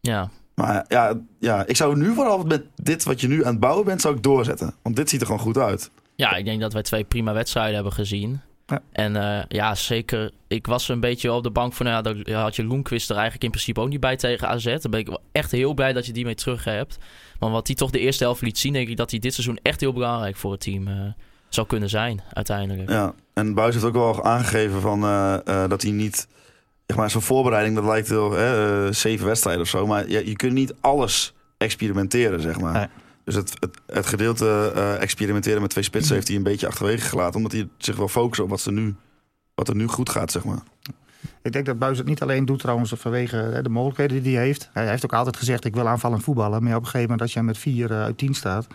Ja, Maar ja, ja, ik zou nu vooral met dit wat je nu aan het bouwen bent, zou ik doorzetten. Want dit ziet er gewoon goed uit. Ja, ik denk dat wij twee prima wedstrijden hebben gezien. Ja. En eh, ja, zeker. Ik was een beetje op de bank van, nou ja, daar had je Loenquist er eigenlijk in principe ook niet bij tegen AZ. Daar ben ik wel echt heel blij dat je die mee terug hebt. Want wat hij toch de eerste helft liet zien, denk ik dat hij dit seizoen echt heel belangrijk voor het team eh, zou kunnen zijn, uiteindelijk. Ja. En Buis heeft ook wel aangegeven van, eh, eh, dat hij niet... Zeg maar, zo'n voorbereiding, dat lijkt wel eh, zeven wedstrijden of zo. Maar je, je kunt niet alles experimenteren, zeg maar. Nee. Dus het, het, het gedeelte eh, experimenteren met twee spitsen heeft hij een beetje achterwege gelaten. Omdat hij zich wil focussen op wat, ze nu, wat er nu goed gaat, zeg maar. Ik denk dat Buis het niet alleen doet trouwens vanwege hè, de mogelijkheden die hij heeft. Hij heeft ook altijd gezegd, ik wil aanvallend voetballen. Maar op een gegeven moment als jij met vier eh, uit tien staat,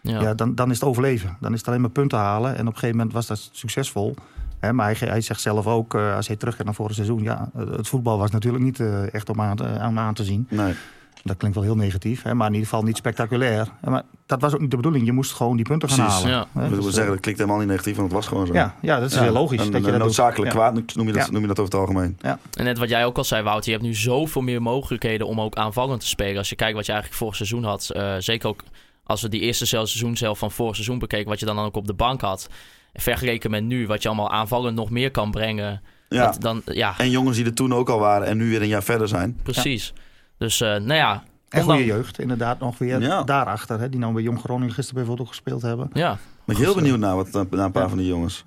Ja. ja. dan, dan is het overleven. Dan is het alleen maar punten halen. En op een gegeven moment was dat succesvol. Hè, maar hij, hij zegt zelf ook, eh, als hij teruggaat naar vorig seizoen... ja, het voetbal was natuurlijk niet eh, echt om aan, te- aan, aan te zien. Nee. Dat klinkt wel heel negatief, hè, maar in ieder geval niet spectaculair. Maar dat was ook niet de bedoeling. Je moest gewoon die punten gaan Precies, halen. ja. hè. Dus, wil eh, zeggen, dat klinkt helemaal niet negatief, want het was gewoon zo. ja, ja, dat is Ja, heel logisch. Een, dat je dat noodzakelijk doet. Kwaad noem je, dat, Ja. noem je dat over het algemeen. En net wat jij ook al zei, Wout, je hebt nu zoveel meer mogelijkheden om ook aanvallend te spelen. Als je kijkt wat je eigenlijk vorig seizoen had, eh, zeker ook als we die eerste zelf- seizoen zelf van vorig seizoen bekeken, wat je dan ook op de bank had. Vergeleken met nu, wat je allemaal aanvallend nog meer kan brengen. Ja. Dat, dan, ja, En jongens die er toen ook al waren en nu weer een jaar verder zijn. precies. Dus eh, nou ja, En goede jeugd, inderdaad, nog weer Ja. daarachter. Hè, die nou bij Jong Groningen gisteren bijvoorbeeld ook gespeeld hebben. ja, Ben ik heel benieuwd naar, wat, naar een paar Ja. van die jongens.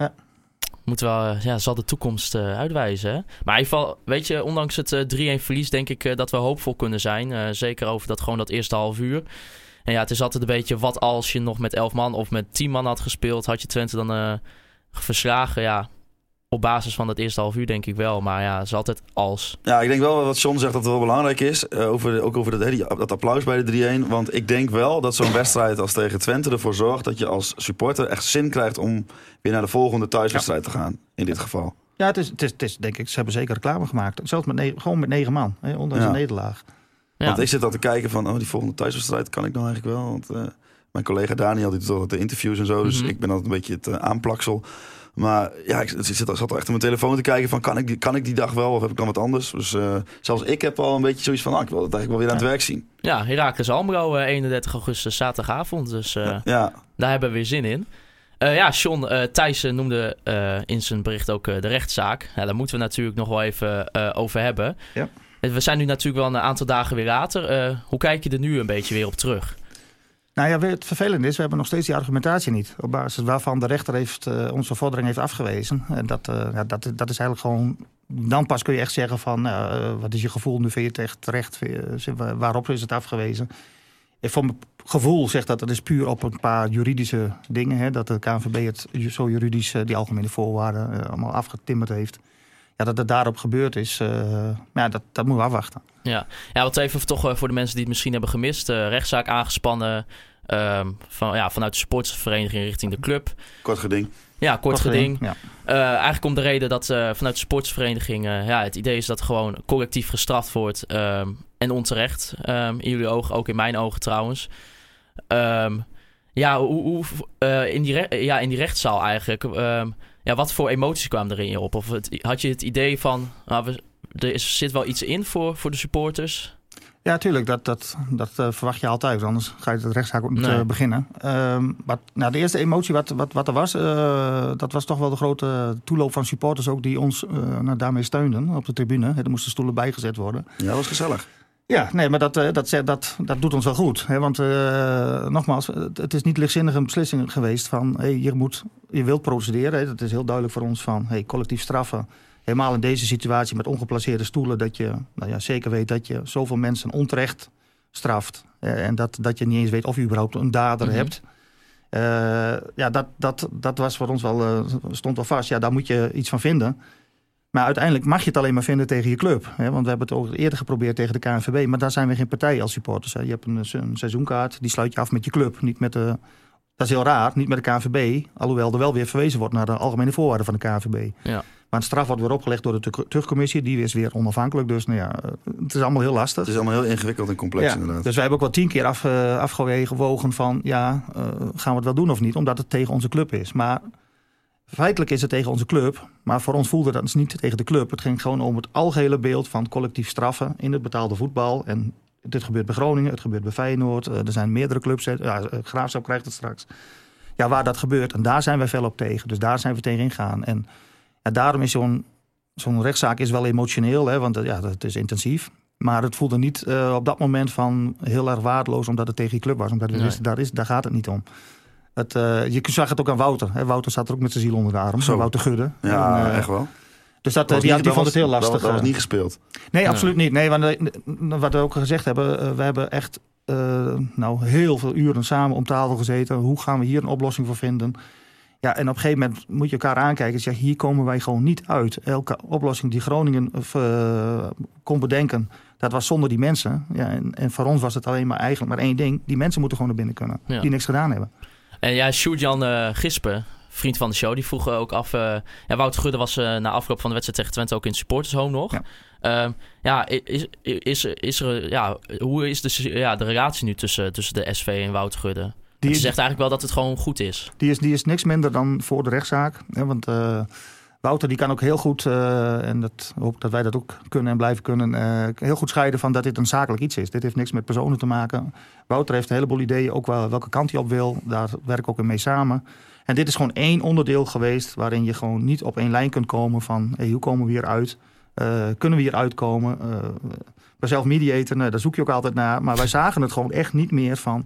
moeten wel, eh, ja, zal de toekomst eh, uitwijzen. Hè? Maar in ieder geval, weet je, ondanks het eh, 3-1 verlies, denk ik eh, dat we hoopvol kunnen zijn. Eh, zeker over dat gewoon dat eerste half uur. En ja, het is altijd een beetje wat als je nog met 11 man of met 10 man had gespeeld, had je Twente dan eh, verslagen. Ja, op basis van dat eerste half uur denk ik wel. Maar ja, het is altijd als. Ja, ik denk wel wat John zegt dat het wel belangrijk is. eh, over, ook over dat, hè, die- dat applaus bij de 3-1. Want ik denk wel dat zo'n wedstrijd als tegen Twente ervoor zorgt... dat je als supporter echt zin krijgt om weer naar de volgende thuiswedstrijd te gaan. In dit geval. Ja, het is, het, is, het is denk ik, ze hebben zeker reclame gemaakt. Zelfs met negen, gewoon met negen man, hè, ondanks Ja. een nederlaag. Ja, Want ik zit al te kijken van, oh, die volgende thuiswedstrijd kan ik nou eigenlijk wel. Want eh, mijn collega Daniel die doet altijd de interviews en zo. Dus Mhm. ik ben altijd een beetje het eh, aanplaksel. Maar ja, ik zit, zat echt op mijn telefoon te kijken van, kan ik, die, kan ik die dag wel of heb ik dan wat anders? Dus eh, zelfs ik heb al een beetje zoiets van, ah, ik wil het eigenlijk wel weer aan het werk zien. ja Heracles Almelo, eh, 31 augustus, zaterdagavond. Dus eh, Ja, Daar hebben we weer zin in. Eh, ja, uh, Thijssen noemde eh, in zijn bericht ook eh, de rechtszaak. Ja, daar moeten we natuurlijk nog wel even eh, over hebben. Ja. Eh, We zijn nu natuurlijk wel een aantal dagen weer later. Eh, hoe kijk je er nu een beetje weer op terug? Nou ja, het vervelende is, we hebben nog steeds die argumentatie niet. Op basis waarvan de rechter heeft, eh, onze vordering heeft afgewezen. En dat, eh, ja, dat, dat is eigenlijk gewoon... Dan pas kun je echt zeggen van, nou, eh, wat is je gevoel? Nu vind je het echt terecht. Waarop is het afgewezen? Ik, voor mijn gevoel zegt dat het is puur op een paar juridische dingen. Hè, dat de KNVB het zo juridisch, die algemene voorwaarden, allemaal afgetimmerd heeft. Ja, dat het daarop gebeurd is, eh, ja, dat, dat moeten we afwachten. Ja, ja wat even toch eh, voor de mensen die het misschien hebben gemist. eh, rechtszaak aangespannen ehm, van, ja, vanuit de sportsvereniging richting de club. kort geding. Ja, kort geding. Ja. Eh, eigenlijk om de reden dat vanuit de sportsvereniging... eh, ja, het idee is dat gewoon collectief gestraft wordt. ehm, en onterecht. ehm, in jullie ogen, ook in mijn ogen trouwens. Ehm, ja, hoe, hoe, in, die re- ja, in die rechtszaal eigenlijk... ehm, ja, wat voor emoties kwamen er in je op? Of het, had je het idee van... Nou, we, er is, zit wel iets in voor, voor de supporters? Ja, tuurlijk. Dat, dat, dat eh, verwacht je altijd. Anders ga je de rechtszaak ook niet Nee. eh, beginnen. Ehm, maar nou, de eerste emotie wat, wat, wat er was... eh, dat was toch wel de grote toeloop van supporters ook... die ons nou, daarmee steunden op de tribune. Er moesten stoelen bijgezet worden. Ja, dat was gezellig. Ja, nee, maar dat, eh, dat, dat, dat doet ons wel goed. Hè? Want eh, nogmaals, het, is niet lichtzinnig een beslissing geweest van... Hey, je, moet, je wilt procederen. Hè? Dat is heel duidelijk voor ons van hey, collectief straffen. Helemaal in deze situatie met ongeplaceerde stoelen... dat je nou ja, zeker weet dat je zoveel mensen onterecht straft. Eh, en dat, dat je niet eens weet of je überhaupt een dader Mhm. hebt. Eh, ja, dat, dat, dat was voor ons wel, stond wel vast. Ja, daar moet je iets van vinden. Maar uiteindelijk mag je het alleen maar vinden tegen je club. Hè? Want we hebben het ook eerder geprobeerd tegen de KNVB. Maar daar zijn we geen partij als supporters. Hè? Je hebt een, een seizoenkaart, die sluit je af met je club. Niet met de, dat is heel raar, niet met de KNVB. Alhoewel er wel weer verwezen wordt naar de algemene voorwaarden van de KNVB. Ja. Maar een straf wordt weer opgelegd door de ter- terugcommissie. Die is weer onafhankelijk. Dus nou ja, het is allemaal heel lastig. Het is allemaal heel ingewikkeld en complex Ja, inderdaad. Dus wij hebben ook wel tien keer af, eh, afgewogen van... ja, eh, gaan we het wel doen of niet? Omdat het tegen onze club is. Maar feitelijk is het tegen onze club. Maar voor ons voelde dat dus niet tegen de club. Het ging gewoon om het algehele beeld van collectief straffen... in het betaalde voetbal. En dit gebeurt bij Groningen, het gebeurt bij Feyenoord. eh, er zijn meerdere clubs. Ja, eh, Graafschap krijgt het straks. Ja, waar dat gebeurt. En daar zijn wij fel op tegen. Dus daar zijn we tegen ingaan. En ja, daarom is zo'n zo'n rechtszaak is wel emotioneel. Hè, want eh, ja, het is intensief. Maar het voelde niet op dat moment van heel erg waardeloos omdat het tegen je club was. Omdat we Nee. wisten, daar, is, daar gaat het niet om. Het, eh, je zag het ook aan Wouter. Hè. Wouter zat er ook met zijn ziel onder de arm. Zo. Wouter Gudde. Ja, En, eh, echt wel. Dus dat, Dat eh, die, was die niet- vond het heel lastig. Dat was niet gespeeld. Nee, Ja. absoluut niet. Nee, want wat we ook gezegd hebben, we hebben echt eh, nou, heel veel uren samen om tafel gezeten. Hoe gaan we hier een oplossing voor vinden? Ja, en op een gegeven moment moet je elkaar aankijken en zeggen, hier komen wij gewoon niet uit. Elke oplossing die Groningen kon bedenken, dat was zonder die mensen. Ja, en, en voor ons was het alleen maar eigenlijk maar één ding. Die mensen moeten gewoon naar binnen kunnen, Ja. die niks gedaan hebben. En ja, Sjoerd-Jan eh, Gispen, vriend van de show, die vroeg ook af... eh, ja, Wouter Gudde was eh, na afloop van de wedstrijd tegen Twente ook in het supportershome nog. Ja. Ja, ja is, is, is er, ja, hoe is de, ja, de relatie nu tussen, tussen de SV en Wouter Gudde? Die, zegt eigenlijk wel dat het gewoon goed is. Die is, die is niks minder dan voor de rechtszaak. Hè, want eh, Wouter die kan ook heel goed, eh, en dat hoop ik dat wij dat ook kunnen en blijven kunnen, eh, heel goed scheiden van dat dit een zakelijk iets is. Dit heeft niks met personen te maken. Wouter heeft een heleboel ideeën, ook wel welke kant hij op wil. Daar werk ik ook in mee samen. En dit is gewoon één onderdeel geweest waarin je gewoon niet op één lijn kunt komen van hey, hoe komen we hier uit? Eh, kunnen we hier uitkomen? Eh bij zelf mediator, nou, daar zoek je ook altijd naar. Maar wij zagen het gewoon echt niet meer van.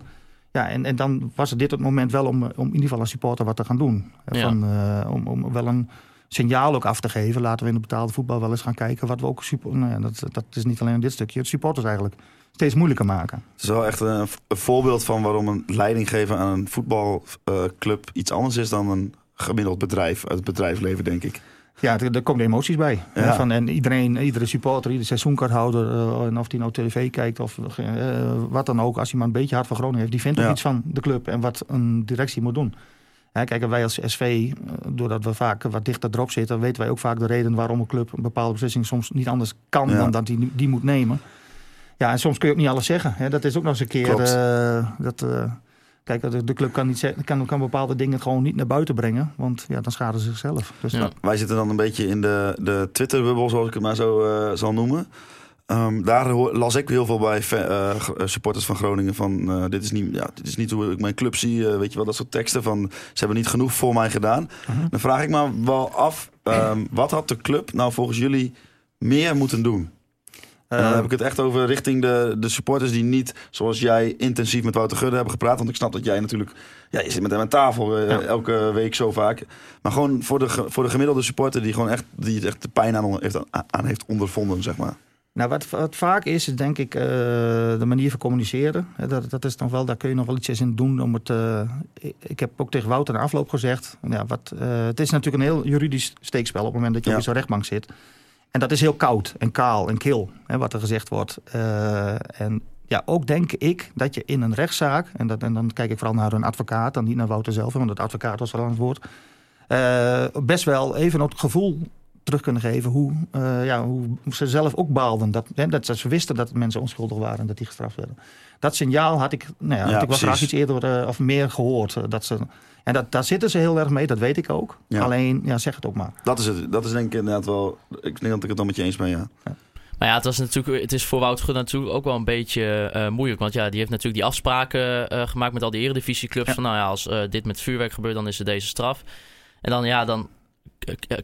Ja, en, en dan was het dit het moment wel om, om in ieder geval als supporter wat te gaan doen. Ja. Van, om, om wel een signaal ook af te geven. Laten we in het betaalde voetbal wel eens gaan kijken wat we ook super, nou ja, dat, dat is niet alleen dit stukje, het supporters eigenlijk steeds moeilijker maken. Het is wel echt een, een voorbeeld van waarom een leiding geven aan een voetbalclub iets anders is dan een gemiddeld bedrijf uit het bedrijfsleven, denk ik. Ja, er, er komen emoties bij. Ja. Hè, Van, en iedereen, iedere supporter, iedere seizoenkaarthouder, eh, en of die nou tv kijkt of eh, wat dan ook, als hij maar een beetje hart van Groningen heeft, die vindt ook Ja. iets van de club en wat een directie moet doen. Hè, kijk, en wij als SV, eh, doordat we vaak wat dichter erop zitten, weten wij ook vaak de reden waarom een club een bepaalde beslissing soms niet anders kan Ja. dan dat die, die moet nemen. Ja, en soms kun je ook niet alles zeggen. Hè. Dat is ook nog eens een keer. Klopt. eh, dat, eh, kijk, de, de club kan, niet zeggen, kan, kan bepaalde dingen gewoon niet naar buiten brengen, want ja, dan schaden ze zichzelf. Dus Ja. dat- Wij zitten dan een beetje in de, de Twitter-bubbel, zoals ik het maar zo eh, zal noemen. Ehm, daar las ik heel veel bij eh, eh, supporters van Groningen van eh, dit, is niet, ja, dit is niet hoe ik mijn club zie. weet je wel, dat soort teksten van ze hebben niet genoeg voor mij gedaan. Mhm. Dan vraag ik me wel af, ehm, wat had de club nou volgens jullie meer moeten doen? En dan Eh, heb ik het echt over richting de, de supporters die niet, zoals jij, intensief met Wouter Gudde hebben gepraat. Want ik snap dat jij natuurlijk, ja, je zit met hem aan tafel Ja. elke week zo vaak. Maar gewoon voor de, voor de gemiddelde supporter die gewoon echt, die het echt de pijn aan heeft, aan heeft ondervonden, zeg maar. Nou, wat, wat vaak is, is denk ik eh, de manier van communiceren. Dat, dat is nog wel, daar kun je nog wel iets in doen. Om het, eh, ik, heb ook tegen Wouter na afloop gezegd. Ja, wat, eh, het is natuurlijk een heel juridisch steekspel op het moment dat je Ja. op zo'n rechtbank zit. En dat is heel koud en kaal en kil, hè, wat er gezegd wordt. En ja, ook denk ik dat je in een rechtszaak, en, dat, en dan kijk ik vooral naar een advocaat, dan niet naar Wouter zelf, want de advocaat was al aan het woord. best wel even het gevoel terug kunnen geven hoe, eh, ja, hoe ze zelf ook baalden. Dat, hè, dat ze wisten dat mensen onschuldig waren en dat die gestraft werden. Dat signaal had ik, nou ja, Ja, had ik wel graag iets eerder eh, of meer gehoord. eh, dat ze, en dat, daar zitten ze heel erg mee, dat weet ik ook. Ja. Alleen, ja, zeg het ook maar. Dat is het. Dat is denk ik inderdaad wel, ik denk dat ik het dan met je eens ben, ja. Maar ja, het, was natuurlijk, het is voor Wout Gudde natuurlijk ook wel een beetje eh, moeilijk. Want ja, die heeft natuurlijk die afspraken eh, gemaakt met al die eredivisieclubs. Ja. Van nou ja, als eh, dit met vuurwerk gebeurt, dan is er deze straf. En dan ja, dan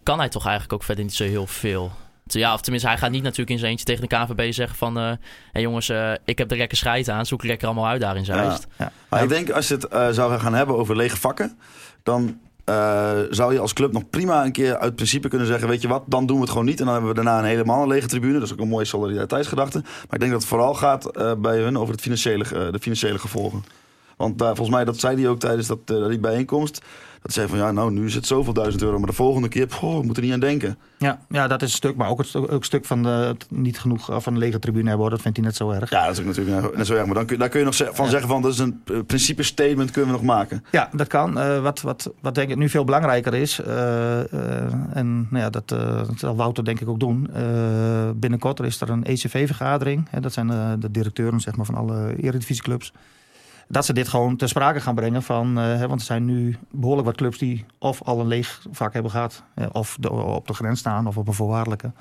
kan hij toch eigenlijk ook verder niet zo heel veel. Ja, of tenminste, hij gaat niet natuurlijk in zijn eentje tegen de KNVB zeggen van... eh hey jongens, eh, ik heb de lekker scheid aan, zoek lekker allemaal uit daar in Zeist. Ja. Maar ik denk als je het eh, zou gaan hebben over lege vakken, dan eh, zou je als club nog prima een keer uit principe kunnen zeggen: Weet je wat, dan doen we het gewoon niet. En dan hebben we daarna een helemaal een lege tribune. Dat is ook een mooie solidariteitsgedachte. Maar ik denk dat het vooral gaat eh, bij hun over het financiële, de financiële gevolgen. Want daar, volgens mij, dat zei hij ook tijdens dat, eh, die bijeenkomst. Dat zei van ja, nou nu is het zoveel duizend euro, maar de volgende keer, poh, we moeten er niet aan denken. Ja, ja, dat is een stuk. Maar ook het, stu- ook het stuk van de, het niet genoeg eh, van de lege tribune hebben, hoor, dat vindt hij net zo erg. Ja, dat is ook natuurlijk net zo erg. Maar dan kun, daar kun je nog van zeggen van dat is een eh, principe statement kunnen we nog maken. Ja, dat kan. Eh, wat, wat, wat denk ik nu veel belangrijker is, eh, eh, en nou ja, dat, eh, dat zal Wouter denk ik ook doen. eh, binnenkort is er een ECV-vergadering. Dat zijn eh, de directeuren zeg maar, van alle eredivisieclubs. Dat ze dit gewoon ter sprake gaan brengen van, eh, hè, want er zijn nu behoorlijk wat clubs die of al een leeg vak hebben gehad, eh, of de- op de grens staan of op een voorwaardelijke.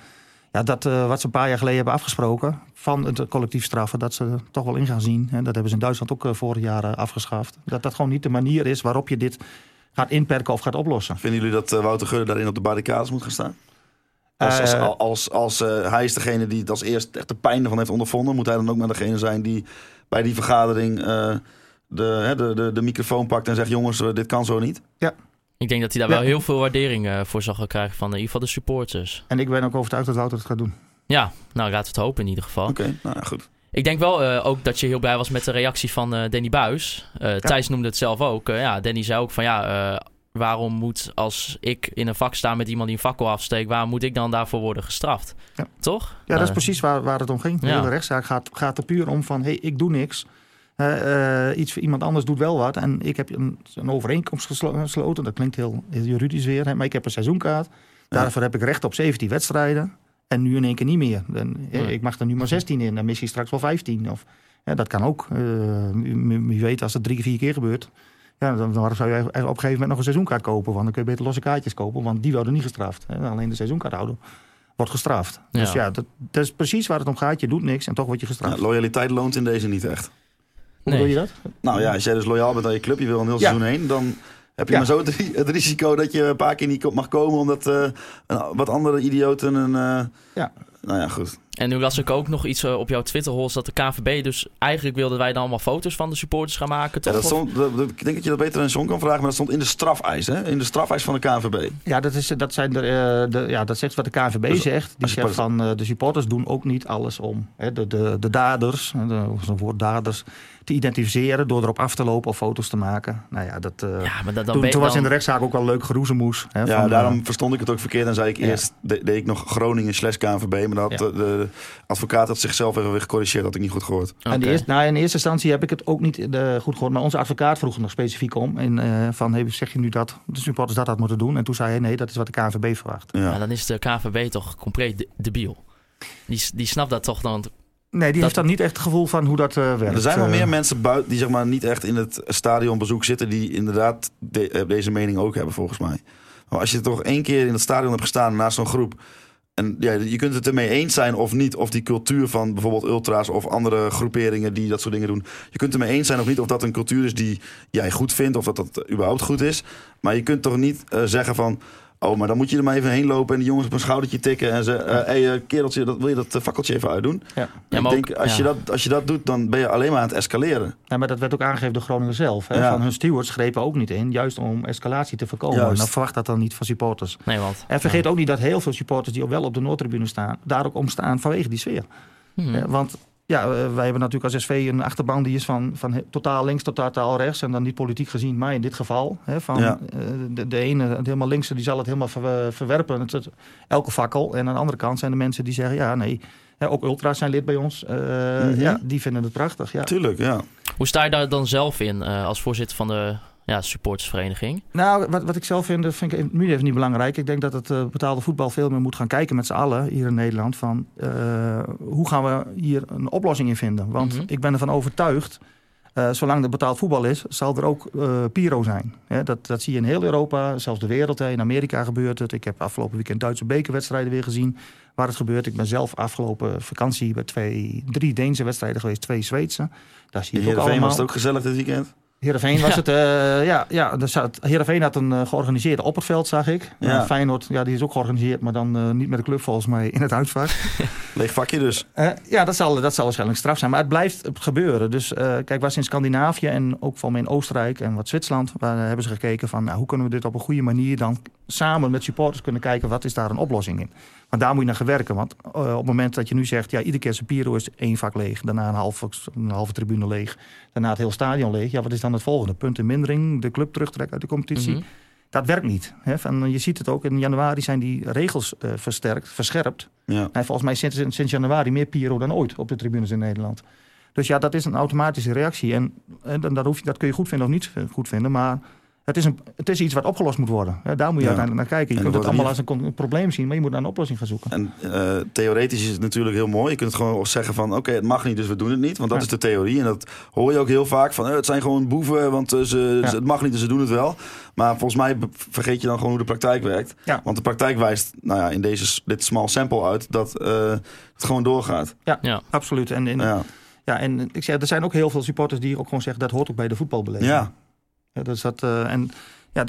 Ja, dat eh, wat ze een paar jaar geleden hebben afgesproken van het collectief straffen, dat ze er toch wel in gaan zien. En dat hebben ze in Duitsland ook vorig jaar afgeschaft. Dat dat gewoon niet de manier is waarop je dit gaat inperken of gaat oplossen. Vinden jullie dat Wouter Gudde daarin op de barricades moet gaan staan? Als, als, als, als hij is degene die het als eerst echt de pijn ervan heeft ondervonden, moet hij dan ook maar degene zijn die bij die vergadering de, hè, de, de, de microfoon pakt en zegt: Jongens, eh, dit kan zo niet. Ik denk dat hij daar Ja. wel heel veel waardering eh, voor zal gaan krijgen van in ieder geval de supporters. En ik ben ook overtuigd dat Wouter het gaat doen. Ja, nou laten we het hopen in ieder geval. Oké, nou ja, goed. Ik denk wel eh, ook dat je heel blij was met de reactie van eh, Danny Buis. Eh Thijs noemde het zelf ook. Eh, ja, Danny zei ook van ja, eh, waarom moet als ik in een vak sta met iemand die een fakkel afsteekt, waarom moet ik dan daarvoor worden gestraft? Ja. Toch? Ja, dat is Eh, precies waar, waar het om ging. De Ja. hele rechtszaak gaat, gaat er puur om van, hé, hey, ik doe niks. Eh, eh, iets voor iemand anders doet wel wat. En ik heb een, een overeenkomst geslo- gesloten. Dat klinkt heel, heel juridisch weer. Hè, maar ik heb een seizoenkaart. Daarvoor heb ik recht op 17 wedstrijden. En nu in één keer niet meer. Dan, eh. Ik mag er nu maar 16 in. Dan mis je straks wel 15. Of, ja, dat kan ook. Eh, wie wie weet, als het drie, vier keer gebeurt... Ja, dan, dan zou je op een gegeven moment nog een seizoenkaart kopen. Want dan kun je beter losse kaartjes kopen. Want die worden niet gestraft. Hè. Alleen de seizoenkaarthouder wordt gestraft. Dus Ja. ja, dat, dat is precies waar het om gaat. Je doet niks en toch word je gestraft. Ja, loyaliteit loont in deze niet echt. Hoe Nee. doe je dat? Nou ja, als jij dus loyaal bent aan je club, je wil een heel Ja. seizoen heen, dan heb je Ja. maar zo het, ri- het risico dat je een paar keer niet mag komen omdat eh, een- wat andere idioten een. eh, Ja. Nou ja, goed. En nu las ik ook nog iets eh, op jouw Twitter, Hols, dat de KVB dus eigenlijk wilde dat wij dan allemaal foto's van de supporters gaan maken. Ja, dat stond, dat- dat- ik denk dat je dat beter aan John kan vragen, maar dat stond in de strafeis, hè? In de strafeis van de KNVB. Ja, dat, is, dat, zijn de, eh, de, ja, dat zegt wat de KNVB Dus zegt. Die zegt pas- van eh, de supporters doen ook niet alles om hè, de, de, de daders, hè, de, zo'n woord daders, te identificeren door erop af te lopen of foto's te maken. Nou ja, dat, Ja, maar dat, dan toen, was dan- in de rechtszaak ook wel leuk geroezemoes. Hè, Ja, van, daarom verstond ik het ook verkeerd en zei ik Ja. eerst, de- deed ik nog Groningen slash KNVB, maar dat Ja. de, de advocaat had zichzelf even weer gecorrigeerd, dat ik niet goed gehoord. En de eerste, nou, in eerste instantie heb ik het ook niet eh, goed gehoord. Maar onze advocaat vroeg er nog specifiek om. En, eh, van, hey, zeg je nu dat de supporters dat had moeten doen? En toen zei hij, nee, dat is wat de KNVB verwacht. Ja. Ja, dan is de KVB toch compleet de- debiel. Die, die snapt dat toch dan. Nee, die Dat- heeft dan niet echt het gevoel van hoe dat eh, werkt. Er zijn wel meer mensen buiten die zeg maar niet echt in het stadionbezoek zitten, die inderdaad de- deze mening ook hebben, volgens mij. Maar als je toch één keer in het stadion hebt gestaan naast zo'n groep. En ja, je kunt het ermee eens zijn of niet, of die cultuur van bijvoorbeeld ultra's of andere groeperingen die dat soort dingen doen. Je kunt ermee eens zijn of niet of dat een cultuur is die jij goed vindt of dat dat überhaupt goed is. Maar je kunt toch niet eh, zeggen van. Oh, maar dan moet je er maar even heen lopen en die jongens op een schoudertje tikken en ze, eh hey, eh, kereltje, dat, wil je dat eh, fakkeltje even uitdoen? Ja. Ja, ik denk, ook- als, je dat, als je dat doet, dan ben je alleen maar aan het escaleren. Ja, maar dat werd ook aangegeven door Groningen zelf. Hè? Ja. Van hun stewards grepen ook niet in, juist om escalatie te voorkomen. Juist. En dan verwacht dat dan niet van supporters. Nee, want. En vergeet ook niet dat heel veel supporters die ook wel op de Noordtribune staan, daar ook om staan vanwege die sfeer. Hmm. Eh, want ja, eh, wij hebben natuurlijk als SV een achterban die is van, van totaal links tot totaal rechts. En dan niet politiek gezien, maar in dit geval. Hè, van, Ja. eh, de, de ene, het helemaal linkse, die zal het helemaal ver- verwerpen. Het, het- elke fakkel. En aan de andere kant zijn er mensen die zeggen, ja nee, hè, ook ultra's zijn lid bij ons. Eh, Mhm. ja, die vinden het prachtig. Ja. Tuurlijk, ja. Hoe sta je daar dan zelf in eh, als voorzitter van de ja, supportersvereniging? Nou, wat, wat ik zelf vind, dat vind ik nu even niet belangrijk. Ik denk dat het eh, betaalde voetbal veel meer moet gaan kijken met z'n allen hier in Nederland. Van eh, hoe gaan we hier een oplossing in vinden? Want Mhm. ik ben ervan overtuigd. Eh, zolang er betaald voetbal is, zal er ook uh, Piro zijn. Hè, dat, dat zie je in heel Europa, zelfs de wereld. Hè. In Amerika gebeurt het. Ik heb afgelopen weekend Duitse bekerwedstrijden weer gezien waar het gebeurt. Ik ben zelf afgelopen vakantie bij twee, drie Deense wedstrijden geweest, twee Zweedse. Daar zie je het ook allemaal. was het ook gezellig dit weekend? Heerenveen was het, uh, ja, ja Heerenveen had een uh, georganiseerde opperveld, zag ik. Ja. Uh, Feyenoord, ja, die is ook georganiseerd, maar dan niet met de club volgens mij in het uitvak. Leeg vakje dus. ja, dat zal, dat zal waarschijnlijk straf zijn, maar het blijft gebeuren. Dus kijk, was in Scandinavië en ook van in Oostenrijk en wat Zwitserland, waar hebben ze gekeken van nou, hoe kunnen we dit op een goede manier dan samen met supporters kunnen kijken wat is daar een oplossing in. Maar daar moet je naar gaan werken. Want op het moment dat je nu zegt, ja, iedere keer zijn Piro is één vak leeg. Daarna een halve, een halve tribune leeg. Daarna het hele stadion leeg. Ja, wat is dan het volgende? Punten mindering, de club terugtrekken uit de competitie. Mhm. Dat werkt niet. Hè? Van, je ziet het ook, in januari zijn die regels uh, versterkt, verscherpt. Ja. En volgens mij sinds, sinds januari meer Piro dan ooit op de tribunes in Nederland. Dus ja, dat is een automatische reactie. En, en dat, hoef je, dat kun je goed vinden of niet goed vinden. Maar het is, een, het is iets wat opgelost moet worden. daar moet je uiteindelijk naar kijken. Je kunt het allemaal als een probleem zien, maar je moet naar een oplossing gaan zoeken. En uh, theoretisch is het natuurlijk heel mooi. Je kunt het gewoon zeggen van oké, het mag niet, dus we doen het niet. Want dat is de theorie. En dat hoor je ook heel vaak van eh, het zijn gewoon boeven, want ze, ja. het mag niet, dus ze doen het wel. Maar volgens mij vergeet je dan gewoon hoe de praktijk werkt. Want de praktijk wijst nou ja, in deze, dit small sample uit dat het gewoon doorgaat. Ja, absoluut. En, in, ja. en ik zeg, er zijn ook heel veel supporters die ook gewoon zeggen dat hoort ook bij de voetbalbeleving. Ja. Ja, dus dat, uh, en ja,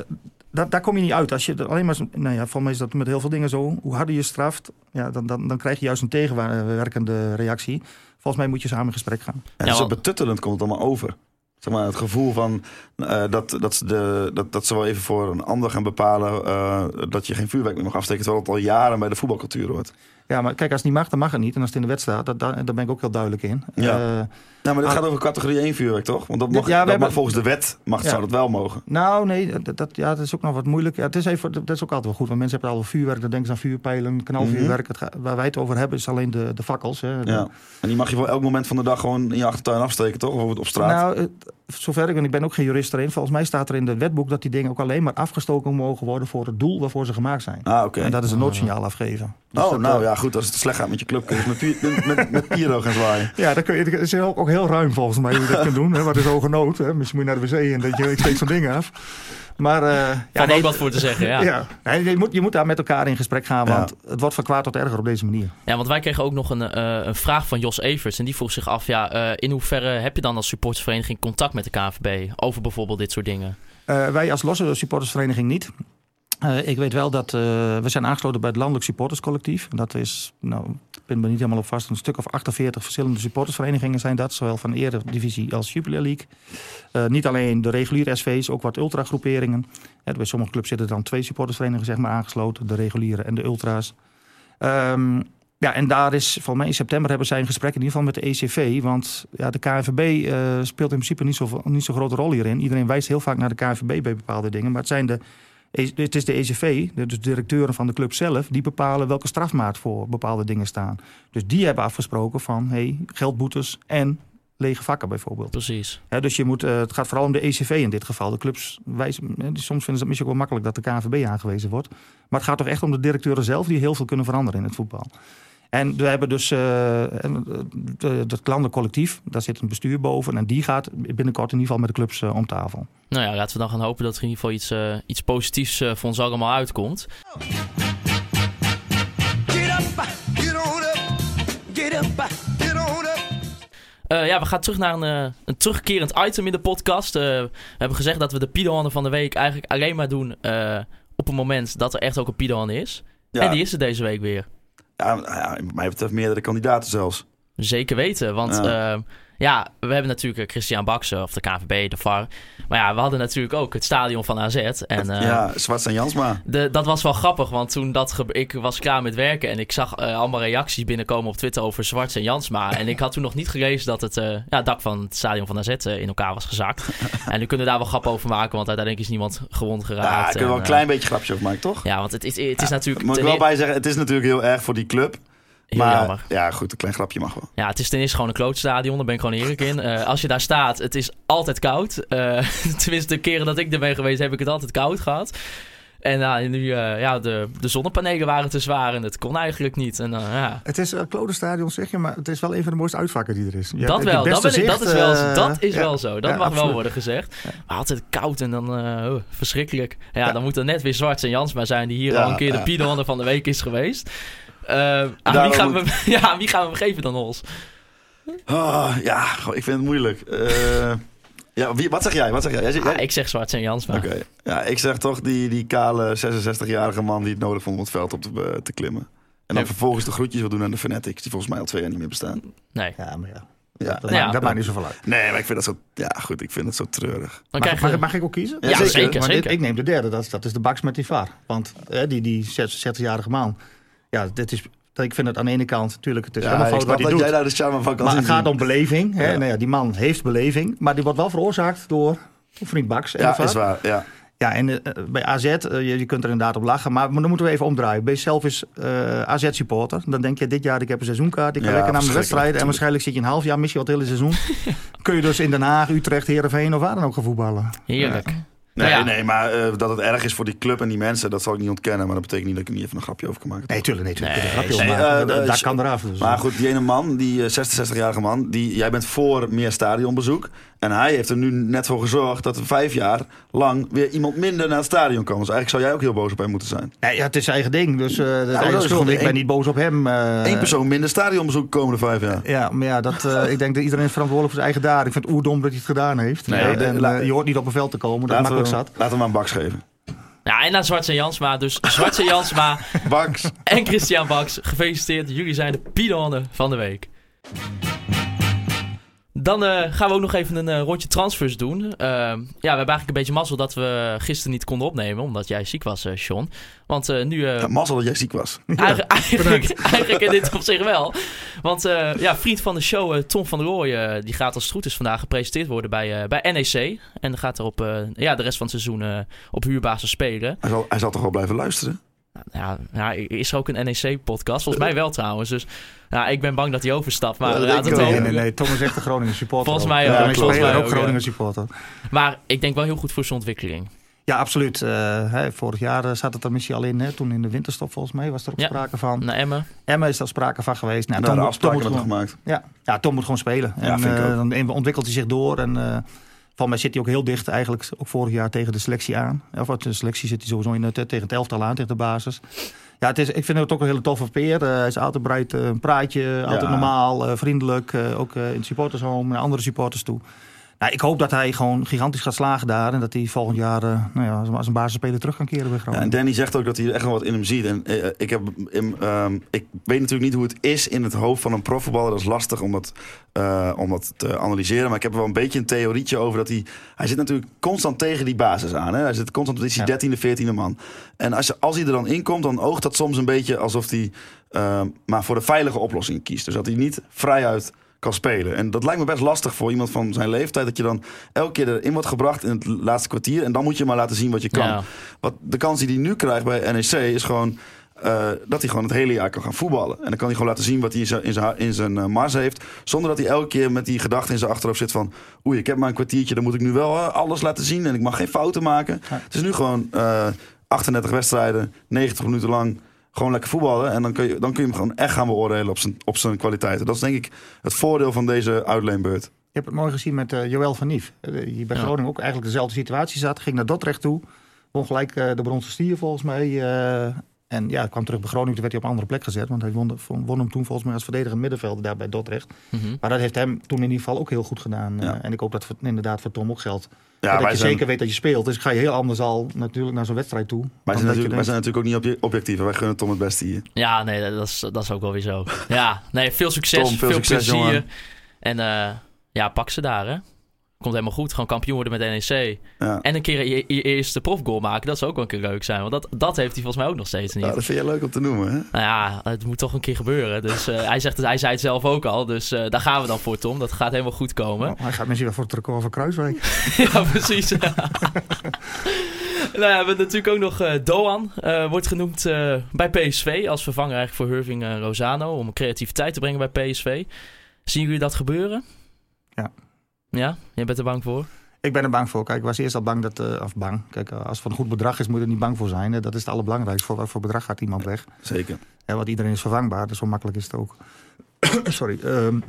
daar kom je niet uit. Als je alleen maar, nou ja, voor mij is dat met heel veel dingen zo. Hoe harder je straft, ja, dan, dan, dan krijg je juist een tegenwerkende reactie. Volgens mij moet je samen in gesprek gaan. Ja, ja, zo betuttelend komt het allemaal over. Zeg maar, het gevoel van uh, dat, dat, ze de, dat, dat ze wel even voor een ander gaan bepalen uh, dat je geen vuurwerk meer mag afsteken. Terwijl het al jaren bij de voetbalcultuur hoort. Ja, maar kijk, als het niet mag, dan mag het niet. En als het in de wet staat, dat, daar, ben ik ook heel duidelijk in. Ja, uh, nou, maar dit gaat over categorie 1 vuurwerk, toch? Want dat mag, ja, dat hebben, mag volgens de wet mag, ja. zou dat wel mogen. Nou, nee, dat, dat, ja, dat is ook nog wat moeilijk. Ja, het is even, dat is ook altijd wel goed. Want mensen hebben al vuurwerk, dan denken ze aan vuurpijlen, knalvuurwerk. Mm -hmm. waar wij het over hebben is alleen de, de fakkels. Hè. Ja. En die mag je voor elk moment van de dag gewoon in je achtertuin afsteken, toch? Of op straat? Nou, zover ik, en ik ben ook geen jurist erin. Volgens mij staat er in het wetboek dat die dingen ook alleen maar afgestoken mogen worden voor het doel waarvoor ze gemaakt zijn. Ah, oké. En dat is een noodsignaal afgeven. Dus oh, nou ja, goed. Als het slecht gaat met je club, kun je met, met, met, met Piro gaan zwaaien. Ja, dat, kun je, dat is ook, ook heel ruim volgens mij hoe je dat kunt doen. Hè. Wat is hoge nood? Hè. Misschien moet je naar de wc en dat je, ik steek zo'n ding af. Maar, uh, ja, nee, wat voor te zeggen, ja. ja. Nee, je, moet, je moet daar met elkaar in gesprek gaan, want het wordt van kwaad tot erger op deze manier. Ja, want wij kregen ook nog een, uh, een vraag van Jos Evers. En die vroeg zich af, ja, uh, in hoeverre heb je dan als supportersvereniging contact met de KNVB over bijvoorbeeld dit soort dingen? wij als losse supportersvereniging niet. Ik weet wel dat we zijn aangesloten bij het Landelijk Supporterscollectief. Dat is, nou, ben me niet helemaal op vast, een stuk of 48 verschillende supportersverenigingen zijn dat. Zowel van Eredivisie als Jupiler League. Uh, niet alleen de reguliere SV's, ook wat ultragroeperingen. Ja, bij sommige clubs zitten dan twee supportersverenigingen zeg maar, aangesloten. De reguliere en de ultra's. Um, ja, en daar is, volgens mij in september hebben zij een gesprek in ieder geval met de ECV. Want ja, de KNVB speelt in principe niet zo'n niet zo grote rol hierin. Iedereen wijst heel vaak naar de KNVB bij bepaalde dingen. Maar het zijn de het is de ECV, de directeuren van de club zelf, die bepalen welke strafmaat voor bepaalde dingen staan. Dus die hebben afgesproken van hey, geldboetes en lege vakken bijvoorbeeld. Precies. dus je moet, uh, het gaat vooral om de ECV in dit geval. De clubs wijzen, soms vinden ze het misschien ook wel makkelijk dat de KNVB aangewezen wordt. Maar het gaat toch echt om de directeuren zelf die heel veel kunnen veranderen in het voetbal. En we hebben dus uh, het klantencollectief, daar zit een bestuur boven. En die gaat binnenkort in ieder geval met de clubs uh, om tafel. Nou ja, laten we dan gaan hopen dat er in ieder geval iets, uh, iets positiefs voor ons allemaal uitkomt. Uh, ja, we gaan terug naar een, uh, een terugkerend item in de podcast. Uh, we hebben gezegd dat we de Pidohannen van de week eigenlijk alleen maar doen op het moment dat er echt ook een Pidohan is. Ja. En die is er deze week weer. Ja, mij betreft meerdere kandidaten zelfs. Zeker weten, want ja. Uh, ja, we hebben natuurlijk Christian Baksen of de KVB, de VAR. Maar ja, we hadden natuurlijk ook het stadion van AZ. En, uh, ja, Zwart en Jansma. De, dat was wel grappig, want toen dat ik was klaar met werken en ik zag uh, allemaal reacties binnenkomen op Twitter over Zwart en Jansma. en ik had toen nog niet gelezen dat het uh, ja, dak van het stadion van AZ in elkaar was gezakt. en nu kunnen we daar wel grap over maken, want uiteindelijk is niemand gewond geraakt. Ja, kunnen we wel een klein beetje grapje over maken, toch? Ja, want het, het, het is ja, natuurlijk... Moet ik wel bij zeggen, het is natuurlijk heel erg voor die club maar, jammer. Ja, goed, een klein grapje mag wel. Ja, het is ten eerste gewoon een klootstadion. Daar ben ik gewoon eerlijk in. Uh, als je daar staat, het is altijd koud. Uh, tenminste, de keren dat ik er ben geweest, heb ik het altijd koud gehad. En nou, nu, eh, ja, de, de zonnepanelen waren te zwaar en het kon eigenlijk niet. En, eh, ja. Het is een uh, stadion, zeg je, maar het is wel een van de mooiste uitvakken die er is. Je dat wel, dat, ben ik, beste dat is wel, eh, dat is ja. wel zo. Dat Ja, mag wel worden gezegd. Maar altijd koud en dan eh, oh, verschrikkelijk. Ja, Ja. dan moet er net weer Zwarts en Jansma zijn die hier Ja, al een keer de ja. Piedonde van de week is geweest. Eh, aan, Daarom wie gaan moet- we, ja, aan wie gaan we hem geven dan, Hols? Ah, ja, ik vind het moeilijk. Eh, ja, wie, wat zeg jij? Wat zeg jij? jij, zegt- Ah, ik zeg Zwarts en Jansma. Oké. Ja, ik zeg toch die, die kale 66-jarige man die het nodig vond om het veld op te, te klimmen. En dan Ja. vervolgens de groetjes wil doen aan de Fanatics, die volgens mij al twee jaar niet meer bestaan. Nee. Ja, maar ja. Ja. Dat, Ja, maakt, dat dat- maakt niet zoveel uit. Nee, maar ik vind dat zo... Ja, goed, ik vind het zo treurig. Dan Mag, mag, mag ik ook kiezen? Ja, Ja, zeker. zeker, Maar zeker. dit- ik neem de derde, dat is, dat is de Baks met die VAR. Want eh, die, die 66-jarige man, ja, dit is, ik vind het aan de ene kant natuurlijk, het is Ja, helemaal fout wat hij doet. jij daar de charme van kan Maar het gaat om beleving. Hè? Ja. Nou ja, die man heeft beleving, maar die wordt wel veroorzaakt door vriend Baks. Ja, is waar. Ja. Ja, en eh, bij AZ, eh, je, je kunt er inderdaad op lachen, maar, maar dan moeten we even omdraaien. Ben je zelf eens eh, AZ-supporter, dan denk je dit jaar, ik heb een seizoenkaart, ik kan Ja, lekker naar mijn wedstrijden en waarschijnlijk zit je een half jaar, mis je wel het hele seizoen. Kun je dus in Den Haag, Utrecht, Heerenveen of waar dan ook gaan voetballen. Heerlijk. Nee, Nou ja. nee, maar eh, dat het erg is voor die club en die mensen, dat zal ik niet ontkennen. Maar dat betekent niet dat ik er niet even een grapje over kan maken. Nee, tuurlijk, nee, tuurlijk. Nee, er een nee, grapje over maken. Dat eh, kan eraf. Dus, Maar goed, die ene man, die eh, 66-jarige man, die, jij bent voor meer stadionbezoek. En hij heeft er nu net voor gezorgd dat er vijf jaar lang weer iemand minder naar het stadion kan. Dus eigenlijk zou jij ook heel boos op hem moeten zijn. Nee, ja, het is zijn eigen ding, dus eh dat is schuld. gewoon Ik ben niet boos op hem. eh, Eén persoon minder stadionbezoek de komende vijf jaar. Ja, maar ja, dat, eh, ik denk dat iedereen is verantwoordelijk voor zijn eigen daden. Ik vind het oerdom dat hij het gedaan heeft. Nee, en, eh, eh, la- je hoort niet op een veld te komen, dat makkelijk zat. laten we hem een baks geven. Ja, en naar Zwarts en Jansma. Dus Zwarts en Jansma Baks. en Christian Baks, gefeliciteerd. Jullie zijn de Piedonne van de week. Dan eh, gaan we ook nog even een eh, rondje transfers doen. Ehm, ja, we hebben eigenlijk een beetje mazzel dat we gisteren niet konden opnemen, omdat jij ziek was, eh Sean. Want eh, nu... eh, Ja, mazzel dat jij ziek was. Eigen- eigenlijk, eigenlijk in dit op zich wel. Want eh, ja, vriend van de show, eh, Tom van der Rooij, eh, die gaat als het goed is vandaag gepresenteerd worden bij, eh, bij NEC. En dan gaat er op eh, ja, de rest van het seizoen eh, op huurbasis spelen. Hij zal, hij zal toch wel blijven luisteren? Nou, ja, is er ook een NEC-podcast? Volgens mij wel trouwens. Dus ja, ik ben bang dat hij overstapt. Maar, Ja, dat ook. Nee, nee, nee. Tom is echt een Groningen supporter. Volgens mij ook. Ja, ik Volgens mij ook ook, Groningen supporter. maar ik denk wel heel goed voor zijn ontwikkeling. Ja, absoluut. Eh, hè, vorig jaar eh, zat het er misschien al in. Hè. Toen in de winterstop volgens mij was er ook Ja. sprake van. Naar Emmen. Emma is daar sprake van geweest. Nou, Daar Tom, Tom, afspraken moet gewoon, gemaakt. ja, ja, Tom moet gewoon spelen. Ja, en vind ik eh, ook. dan ontwikkelt hij zich door. En eh van mij zit hij ook heel dicht eigenlijk ook vorig jaar tegen de selectie aan. Of wat, de selectie zit hij sowieso in het, tegen het elftal aan, tegen de basis. Ja, het is, ik vind het ook een hele toffe peer. Eh, hij is altijd bereid, eh, een praatje, altijd Ja. normaal, eh, vriendelijk. eh, ook eh, in het supportershome, naar andere supporters toe. Nou, ik hoop dat hij gewoon gigantisch gaat slagen daar. En dat hij volgend jaar eh, nou ja, als- een basisspeler terug kan keren bij Ja, Groningen. en Danny zegt ook dat hij echt wel wat in hem ziet. En eh, ik, heb, in, ehm, ik weet natuurlijk niet hoe het is in het hoofd van een profvoetballer. Dat is lastig om dat, eh, om dat te analyseren. Maar ik heb er wel een beetje een theorietje over dat hij... Hij zit natuurlijk constant tegen die basis aan. Hè? Hij zit constant, is die. 13e, 14e man. En als, je, als hij er dan in komt, dan oogt dat soms een beetje alsof hij... ehm, maar voor de veilige oplossing kiest. Dus dat hij niet vrijuit kan spelen. En dat lijkt me best lastig voor iemand van zijn leeftijd. Dat je dan elke keer erin wordt gebracht in het laatste kwartier. En dan moet je maar laten zien wat je kan. Ja. Wat de kans die hij nu krijgt bij NEC is gewoon eh, dat hij gewoon het hele jaar kan gaan voetballen. En dan kan hij gewoon laten zien wat hij in zijn, in zijn, in zijn eh, mars heeft. Zonder dat hij elke keer met die gedachte in zijn achterhoofd zit van... oei, ik heb maar een kwartiertje, dan moet ik nu wel eh, alles laten zien. En ik mag geen fouten maken. Ja. Het is nu gewoon eh 38 wedstrijden, 90 minuten lang... Gewoon lekker voetballen. En dan kun je, dan kun je hem gewoon echt gaan beoordelen op zijn, op zijn kwaliteiten. Dat is denk ik het voordeel van deze uitleenbeurt. Je hebt het mooi gezien met eh Joël van Nief. eh, die bij Ja. Groningen ook eigenlijk dezelfde situatie zat. Ging naar Dordrecht toe. Won gelijk eh, de bronzen stier volgens mij. En ja, kwam terug bij Groningen. Toen werd hij op een andere plek gezet. Want hij won, won hem toen volgens mij als verdedigend middenvelder daar bij Dordrecht. Mhm. Maar dat heeft hem toen in ieder geval ook heel goed gedaan. eh, en ik hoop dat voor, inderdaad voor Tom ook geldt. Ja, dat wij je zijn, zeker weet dat je speelt. Dus ga je heel anders al natuurlijk naar zo'n wedstrijd toe. wij, dan zijn natuurlijk, wij zijn natuurlijk ook niet obje- objectief. Wij gunnen Tom het beste hier. Ja, nee, dat is, dat is ook wel weer zo. Ja, nee, veel succes, Tom, veel veel, succes, plezier. jongen. En eh, ja, pak ze daar, hè. Komt helemaal goed. Gewoon kampioen worden met NEC. Ja. En een keer je, je eerste profgoal maken, dat zou ook wel een keer leuk zijn. Want dat, dat heeft hij volgens mij ook nog steeds niet. Ja, dat vind je leuk om te noemen, hè? Nou ja, het moet toch een keer gebeuren. Dus eh, hij, zegt, het- hij zei het zelf ook al. Dus eh, daar gaan we dan voor, Tom. Dat gaat helemaal goed komen. Oh, hij gaat misschien wel voor het record van Kruiswijk. ja, precies. nou ja, we hebben natuurlijk ook nog eh, Doan. eh, wordt genoemd eh, bij PSV als vervanger eigenlijk voor Hurving en Rosano. Om creativiteit te brengen bij PSV. Zien jullie dat gebeuren? Ja. Ja? Jij bent er bang voor? Ik ben er bang voor. Kijk, ik was eerst al bang dat... eh, of bang. Kijk, eh, als het voor een goed bedrag is, moet je er niet bang voor zijn. Dat is het allerbelangrijkste. Voor wat voor bedrag gaat iemand weg? Zeker. Ja, want iedereen is vervangbaar, dus zo makkelijk is het ook. Sorry. ehm,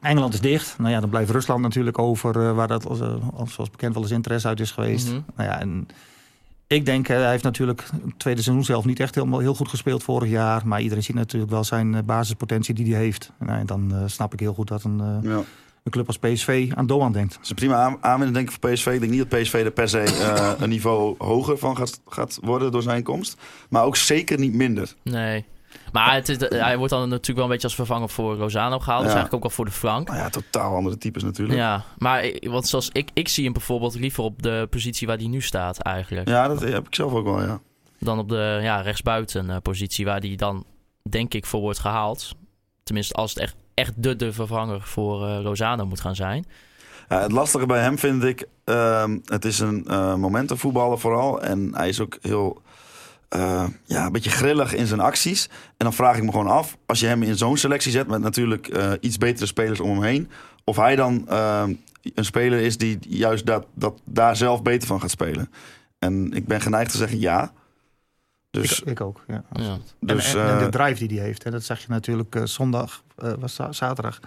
Engeland is dicht. Nou ja, dan blijft Rusland natuurlijk over, eh, waar dat als, als- zoals bekend wel eens interesse uit is geweest. Mhm. Nou ja, en ik denk, hij heeft natuurlijk het tweede seizoen zelf niet echt helemaal heel goed gespeeld vorig jaar. Maar iedereen ziet natuurlijk wel zijn basispotentie die hij heeft. Nou, en dan snap ik heel goed dat een, Ja. Een club als PSV aan Doan denkt. Dat is een prima aan- aanwinning denk ik voor PSV. Ik denk niet dat PSV er per se eh, een niveau hoger van gaat, gaat worden door zijn komst. Maar ook zeker niet minder. Nee. Maar het is, hij wordt dan natuurlijk wel een beetje als vervanger voor Lozano gehaald. Dus eigenlijk ook wel voor de flank. Nou ja, totaal andere types natuurlijk. Ja, maar ik- want zoals ik, ik zie hem bijvoorbeeld liever op de positie waar hij nu staat eigenlijk. Ja, dat heb ik zelf ook wel, ja. Dan op de ja, rechtsbuiten eh, positie waar hij dan denk ik voor wordt gehaald. Tenminste als het echt, echt de, de vervanger voor eh Lozano moet gaan zijn. Het lastige bij hem vind ik, ehm, het is een eh momentumvoetballer vooral. En hij is ook heel, eh, ja, een beetje grillig in zijn acties. En dan vraag ik me gewoon af, als je hem in zo'n selectie zet met natuurlijk iets betere spelers om hem heen. Of hij dan ehm, een speler is die juist dat, dat daar zelf beter van gaat spelen. En ik ben geneigd te zeggen ja. Dus, ik, ik ook, ja. Ja. dus en, en, en eh, de drive die hij heeft, hè, dat zag je natuurlijk eh, zondag, eh, was za- zaterdag.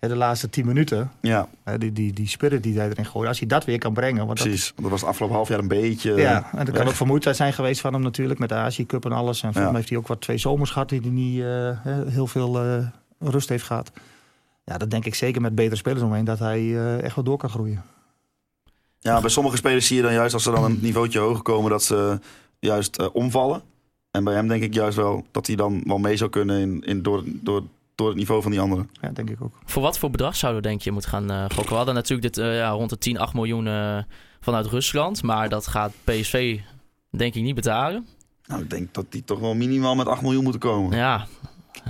Hè, de laatste tien minuten, ja, hè, die, die, die spirit die hij erin gooit. Als hij dat weer kan brengen. Want dat, precies. Want dat was het afgelopen half jaar een beetje... ja, en dat kan ook vermoeidheid zijn geweest van hem natuurlijk. Met de Azië Cup en alles. En volgens Ja. mij heeft hij ook wat twee zomers gehad die hij niet eh, hè, heel veel eh, rust heeft gehad. Ja, dat denk ik zeker met betere spelers omheen dat hij eh, echt wel door kan groeien. Ja, bij sommige spelers zie je dan juist als ze dan een niveautje hoger komen, dat ze juist omvallen. En bij hem denk ik juist wel dat hij dan wel mee zou kunnen in, in, door, door, door het niveau van die anderen. Ja, denk ik ook. Voor wat voor bedrag zouden we denk je moeten gaan eh gokken? We hadden natuurlijk dit, eh, ja, rond de 10, 8 miljoen eh, vanuit Rusland. Maar dat gaat PSV denk ik niet betalen. Nou, ik denk dat die toch wel minimaal met 8 miljoen moeten komen. Ja,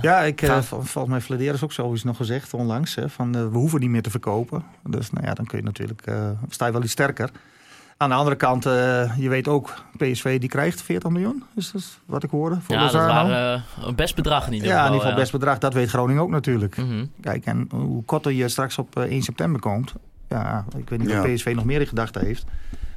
Ja, ik, vol- volgens mij Flederis is ook zoiets nog gezegd onlangs. Hè, van, eh, we hoeven niet meer te verkopen. Dus nou ja, dan kun je natuurlijk, eh, sta je wel iets sterker. Aan de andere kant, eh, je weet ook, PSV die krijgt 40 miljoen. Is dat wat ik hoorde? Voor ja dat Lozano. waren eh, een best bedrag in ieder ja, in ieder geval best bedrag. Dat weet Groningen ook natuurlijk. Mhm. Kijk, en hoe korter je straks op eh, 1 september komt. Ja, ik weet niet Ja. of PSV nog meer in gedachten heeft.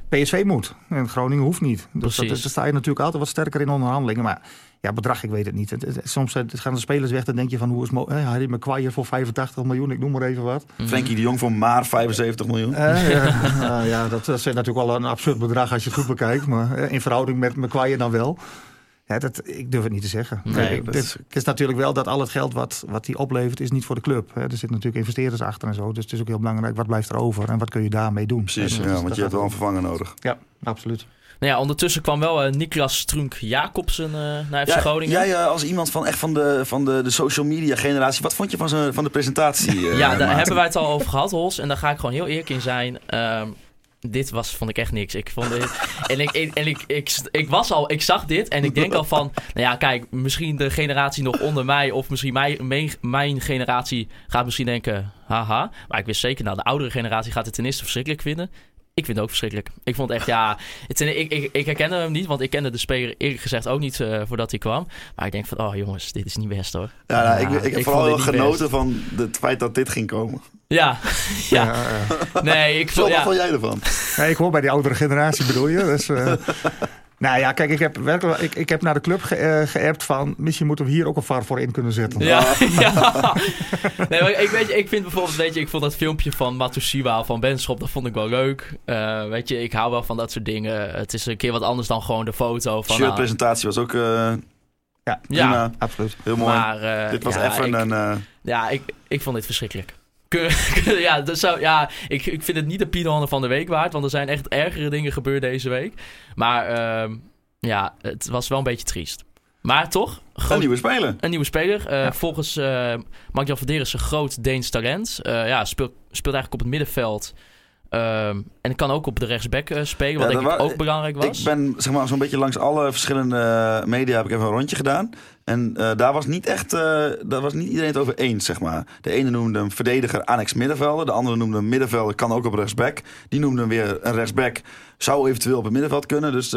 PSV moet. En Groningen hoeft niet. Dus dat, Precies. is- dan sta je natuurlijk altijd wat sterker in onderhandelingen. Maar ja, bedrag, ik weet het niet. Soms eh, gaan de spelers weg. Dan denk je van, hoe is eh, Harry Maguire voor 85 miljoen. Ik noem maar even wat. Mhm. Frenkie de Jong voor maar 75 miljoen. Eh, ja, ja, dat, dat is natuurlijk wel een absurd bedrag als je het goed bekijkt. Maar in verhouding met Maguire dan wel. Ja, dat, ik durf het niet te zeggen. Nee, dat het, is- natuurlijk wel dat al het geld wat, wat die oplevert, is niet voor de club. Hè. Er zitten natuurlijk investeerders achter en zo. Dus het is ook heel belangrijk, wat blijft er over en wat kun je daarmee doen? Precies, En, ja, dus want je hebt wel een vervanger nodig. Ja, absoluut. Nou ja, ondertussen kwam wel eh, Niklas Strunk Jacobsen eh, naar FC Ja, Groningen. jij als iemand van echt van de, van de, de social media generatie, wat vond je van, zijn, van de presentatie? eh, ja, daar hebben wij het al over gehad, Hols. En daar ga ik gewoon heel eerlijk in zijn. Ehm, dit was, vond ik echt niks. Ik vond dit, en ik, en ik, ik, ik was al, ik zag dit en ik denk al van, nou ja, kijk, misschien de generatie nog onder mij of misschien mijn, mijn, mijn generatie gaat misschien denken, haha. Maar ik wist zeker, nou, de oudere generatie gaat het ten eerste verschrikkelijk vinden. Ik vind het ook verschrikkelijk. Ik vond echt, ja, het, ik, ik, ik herkende hem niet, want ik kende de speler eerlijk gezegd ook niet eh, voordat hij kwam. Maar ik denk van, oh jongens, dit is niet best hoor. Ja, nou, ik, Ja, ik heb ik vooral genoten van het feit dat dit ging komen. Ja, ja, Ja, ja. nee, ik Zo, vond, wat vond jij ervan? Ja, ik hoor bij die oudere generatie bedoel je. Dus, eh, nou ja, kijk, ik heb, werkelijk, ik, ik heb naar de club ge, eh, geappt van... misschien moeten we hier ook een VAR voor in kunnen zetten. Ja, ja. Nee, maar ik, weet je, ik vind bijvoorbeeld, weet je, ik vond dat filmpje van Matusiwa van Benschop, dat vond ik wel leuk. Eh, weet je, ik hou wel van dat soort dingen. Het is een keer wat anders dan gewoon de foto van... nou, Shirtpresentatie was ook eh, Ja, ja, prima. absoluut. Heel mooi. maar... eh, dit was ja, even ik, een... eh, Ja, ik, ik vond dit verschrikkelijk. Ja, zo, ja ik, ik vind het niet de Piedonne van de week waard, want er zijn echt ergere dingen gebeurd deze week. Maar ehm, ja, het was wel een beetje triest. Maar toch, een nieuwe speler. Een nieuwe speler. Eh, Ja. Volgens uh, Mark-Jan Verderes een groot Deens talent. Eh, ja, speelt, speelt eigenlijk op het middenveld. Ehm, en kan ook op de rechtsback eh, spelen, wat Ja, denk ik ook belangrijk was. Ik ben zeg maar, zo'n beetje langs alle verschillende eh, media heb ik even een rondje gedaan. En eh, daar was niet echt, daar was niet iedereen het over eens, zeg maar. De ene noemde hem verdediger, annex middenvelder. De andere noemde hem middenvelder, kan ook op rechtsback. Die noemde hem weer een rechtsback, zou eventueel op het middenveld kunnen. Dus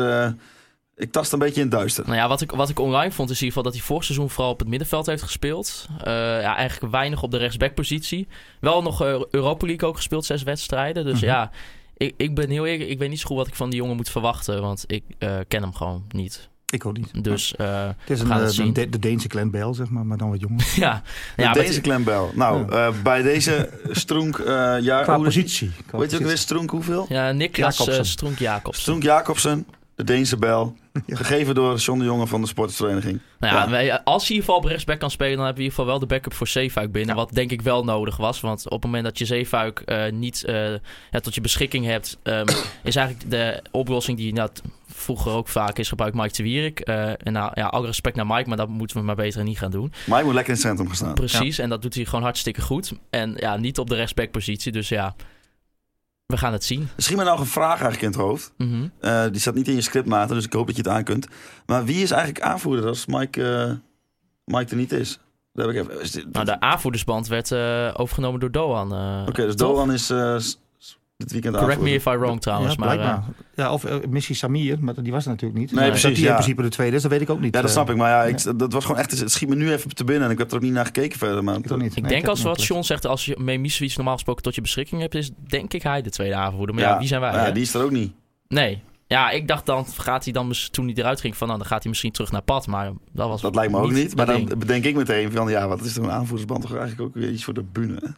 ik tast een beetje in het duister. Nou ja, wat ik, wat ik online vond is in ieder geval dat hij vorig seizoen vooral op het middenveld heeft gespeeld. Eh, ja, eigenlijk weinig op de rechtsbackpositie. Wel nog eh, Europa League ook gespeeld, zes wedstrijden. Dus Mhm. ja, ik, ik ben heel eerlijk, ik weet niet zo goed wat ik van die jongen moet verwachten. Want ik eh, ken hem gewoon niet. Ik ook niet. Dus eh, het is een, gaan het zien. de, de Deense Glenn Bell, zeg maar, maar dan wat jonger. ja. De ja deze het- klembel. Nou, eh, bij deze eh ja, Qua hoe- positie. Qua Weet je ook weer. Stroenk hoeveel? ja, Niklas Jacobsen. eh, Stroenk Jacobs. Stroenk Jacobsen, de Deense bel. Gegeven door John de Jonge van de sportersvereniging. Nou ja, Ja. wij- als hij in ieder geval op rechtsback kan spelen, dan hebben we in ieder geval wel de backup voor Zeefuik binnen. Wat denk ik wel nodig was. Want op het moment dat je Zeefuik eh, niet eh, ja, tot je beschikking hebt, ehm, is eigenlijk de oplossing die nou, vroeger ook vaak is gebruikt, Mike de Wierik. Eh, en nou, ja, alle respect naar Mike, maar dat moeten we maar beter niet gaan doen. Maar hij moet lekker in het centrum gaan staan. Precies, en dat doet hij gewoon hartstikke goed. En ja, niet op de rechtsbackpositie, dus ja, we gaan het zien. Misschien maar nog een vraag eigenlijk in het hoofd. Mhm. Eh, die staat niet in je script, Maarten, dus ik hoop dat je het aan kunt. Maar wie is eigenlijk aanvoerder als Mike, eh, Mike er niet is? Heb ik even. is dit- Nou, de aanvoerdersband werd eh, overgenomen door Doan. Oké, dus? Doan is eh, weekend Correct me if I wrong trouwens, ja, maar... eh, ja, of uh, Missie Samir, maar die was er natuurlijk niet. Nee, precies, Dat die ja. in principe de tweede is, dat weet ik ook niet. Ja, dat Eh, snap ik. Maar ja, ik, dat was gewoon echt... Het schiet me nu even te binnen en ik heb er ook niet naar gekeken verder. Maar Ik ook niet. Ik Nee, denk als wat. John zegt, als je Memisevic normaal gesproken tot je beschikking hebt, is denk ik hij de tweede aanvoerder. Maar ja, wie zijn wij? Ja, hè? die is er ook niet. Nee. Ja, ik dacht dan gaat hij dan toen hij eruit ging van nou, dan gaat hij misschien terug naar pad, maar dat was Dat lijkt me ook niet. Maar dan ding. bedenk ik meteen van... Ja, wat is er een aanvoerdersband toch eigenlijk ook weer iets voor de bühne?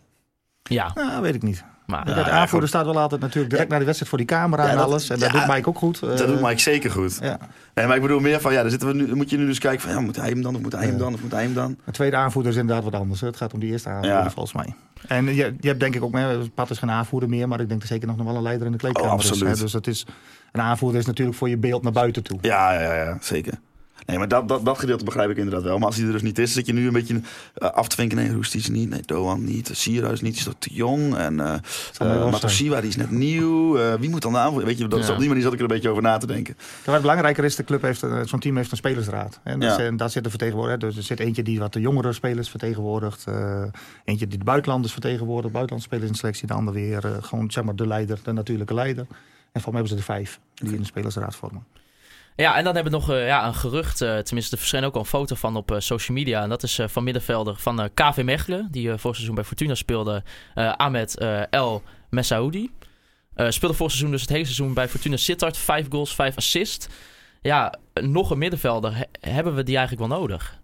Ja, Ja, weet ik niet. Maar Ja, de aanvoerder staat wel altijd natuurlijk direct naar de wedstrijd voor die camera en dat- alles. En dat doet Mike ook goed. Dat Eh, doet Mike zeker goed. Ja. Nee, maar ik bedoel meer van... Ja, dan, zitten we nu, moet je nu dus kijken van... Ja, moet hij hem dan? Of moet hij hem dan? Of moet hij hem dan? De tweede aanvoerder is inderdaad wat anders. hè. Het gaat om die eerste aanvoerder volgens mij. En je, je hebt denk ik ook, hè, Pat is geen aanvoerder meer, maar ik denk er zeker nog wel een leider in de kleedkamer Oh, is. absoluut. Hè. Dus het is, een aanvoerder is natuurlijk voor je beeld naar buiten toe. Ja, ja, ja, zeker. Nee, maar dat, dat, dat gedeelte begrijp ik inderdaad wel. Maar als hij er dus niet is, zit je nu een beetje eh, af te vinken. Nee, Roest is er niet. Nee, Doan niet. Sierhuis niet. Is toch te jong. En uh, Matosiwa, die is net nieuw. Wie moet dan de aanvoer? Weet je, dat is op die manier zat ik er een beetje over na te denken. Wat belangrijker is, de club heeft, een- zo'n team heeft een spelersraad. En dat, zit- daar zitten vertegenwoordigers. Dus er zit eentje die wat de jongere spelers vertegenwoordigt. eentje die de buitenlanders vertegenwoordigt. Buitenlandse spelers in de selectie. De ander weer gewoon zeg maar de leider, de natuurlijke leider. En voor mij hebben ze er vijf die in de spelersraad vormen. Ja, en dan hebben we nog eh, ja, een gerucht. eh, tenminste, er verscheen ook al een foto van op eh, social media. En dat is van middenvelder van KV Mechelen. Die vorig seizoen bij Fortuna speelde. Ahmed El Messaoudi. Speelde vorig seizoen dus het hele seizoen bij Fortuna Sittard. Vijf goals, vijf assists. Ja, nog een middenvelder. He- hebben we die eigenlijk wel nodig?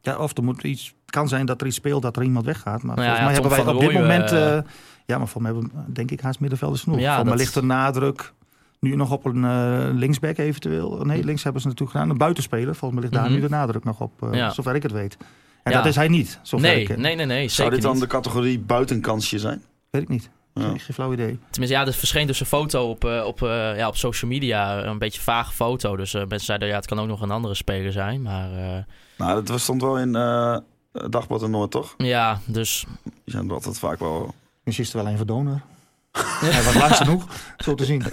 Ja, of er moet iets, het kan zijn dat er iets speelt dat er iemand weggaat. Maar Nou ja, volgens mij ja, hebben wij op dit moment... ja, maar voor mij hebben we, denk ik haast middenvelders genoeg. Ja, voor mij dat- ligt de nadruk nu nog op een eh, linksback eventueel. Nee, links hebben ze natuurlijk gedaan. Een buitenspeler. Volgens mij ligt daar Mhm. nu de nadruk nog op, eh, Ja. zover ik het weet. En Ja. dat is hij niet, zover Nee, ik eh, nee, nee, nee. Zou dit dan niet. de categorie buitenkansje zijn? Weet ik niet. Ja. Geen, geen flauw idee. Tenminste, ja, er verscheen dus een foto op, eh, op, eh, ja, op social media. Een beetje vage foto. Dus mensen zeiden, ja, het kan ook nog een andere speler zijn. Maar eh, Nou, dat was- stond wel in eh Dagblad en Noord, toch? ja, dus Die zijn er altijd vaak wel... Misschien is er wel een voor donor. Hij was langs genoeg, zo te zien.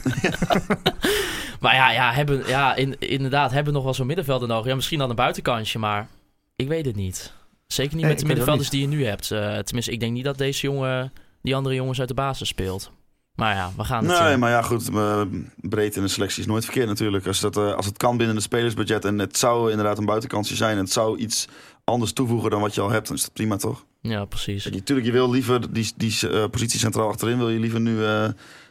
Maar ja, ja, hebben, ja in, inderdaad, hebben we nog wel zo'n middenvelder nodig. Ja, misschien dan een buitenkantje, maar ik weet het niet. Zeker niet Nee, met de middenvelders die je nu hebt. Eh, tenminste, ik denk niet dat deze jongen die andere jongens uit de basis speelt. Maar ja, we gaan het Nee, zien. maar ja, goed. eh, breed in de selectie is nooit verkeerd natuurlijk. Als, dat, eh, als het kan binnen het spelersbudget en het zou inderdaad een buitenkansje zijn... en het zou iets anders toevoegen dan wat je al hebt, dan is dat prima, toch? Ja, precies. Kijk, Natuurlijk, je wil liever die, die eh, positie centraal achterin... wil je liever nu eh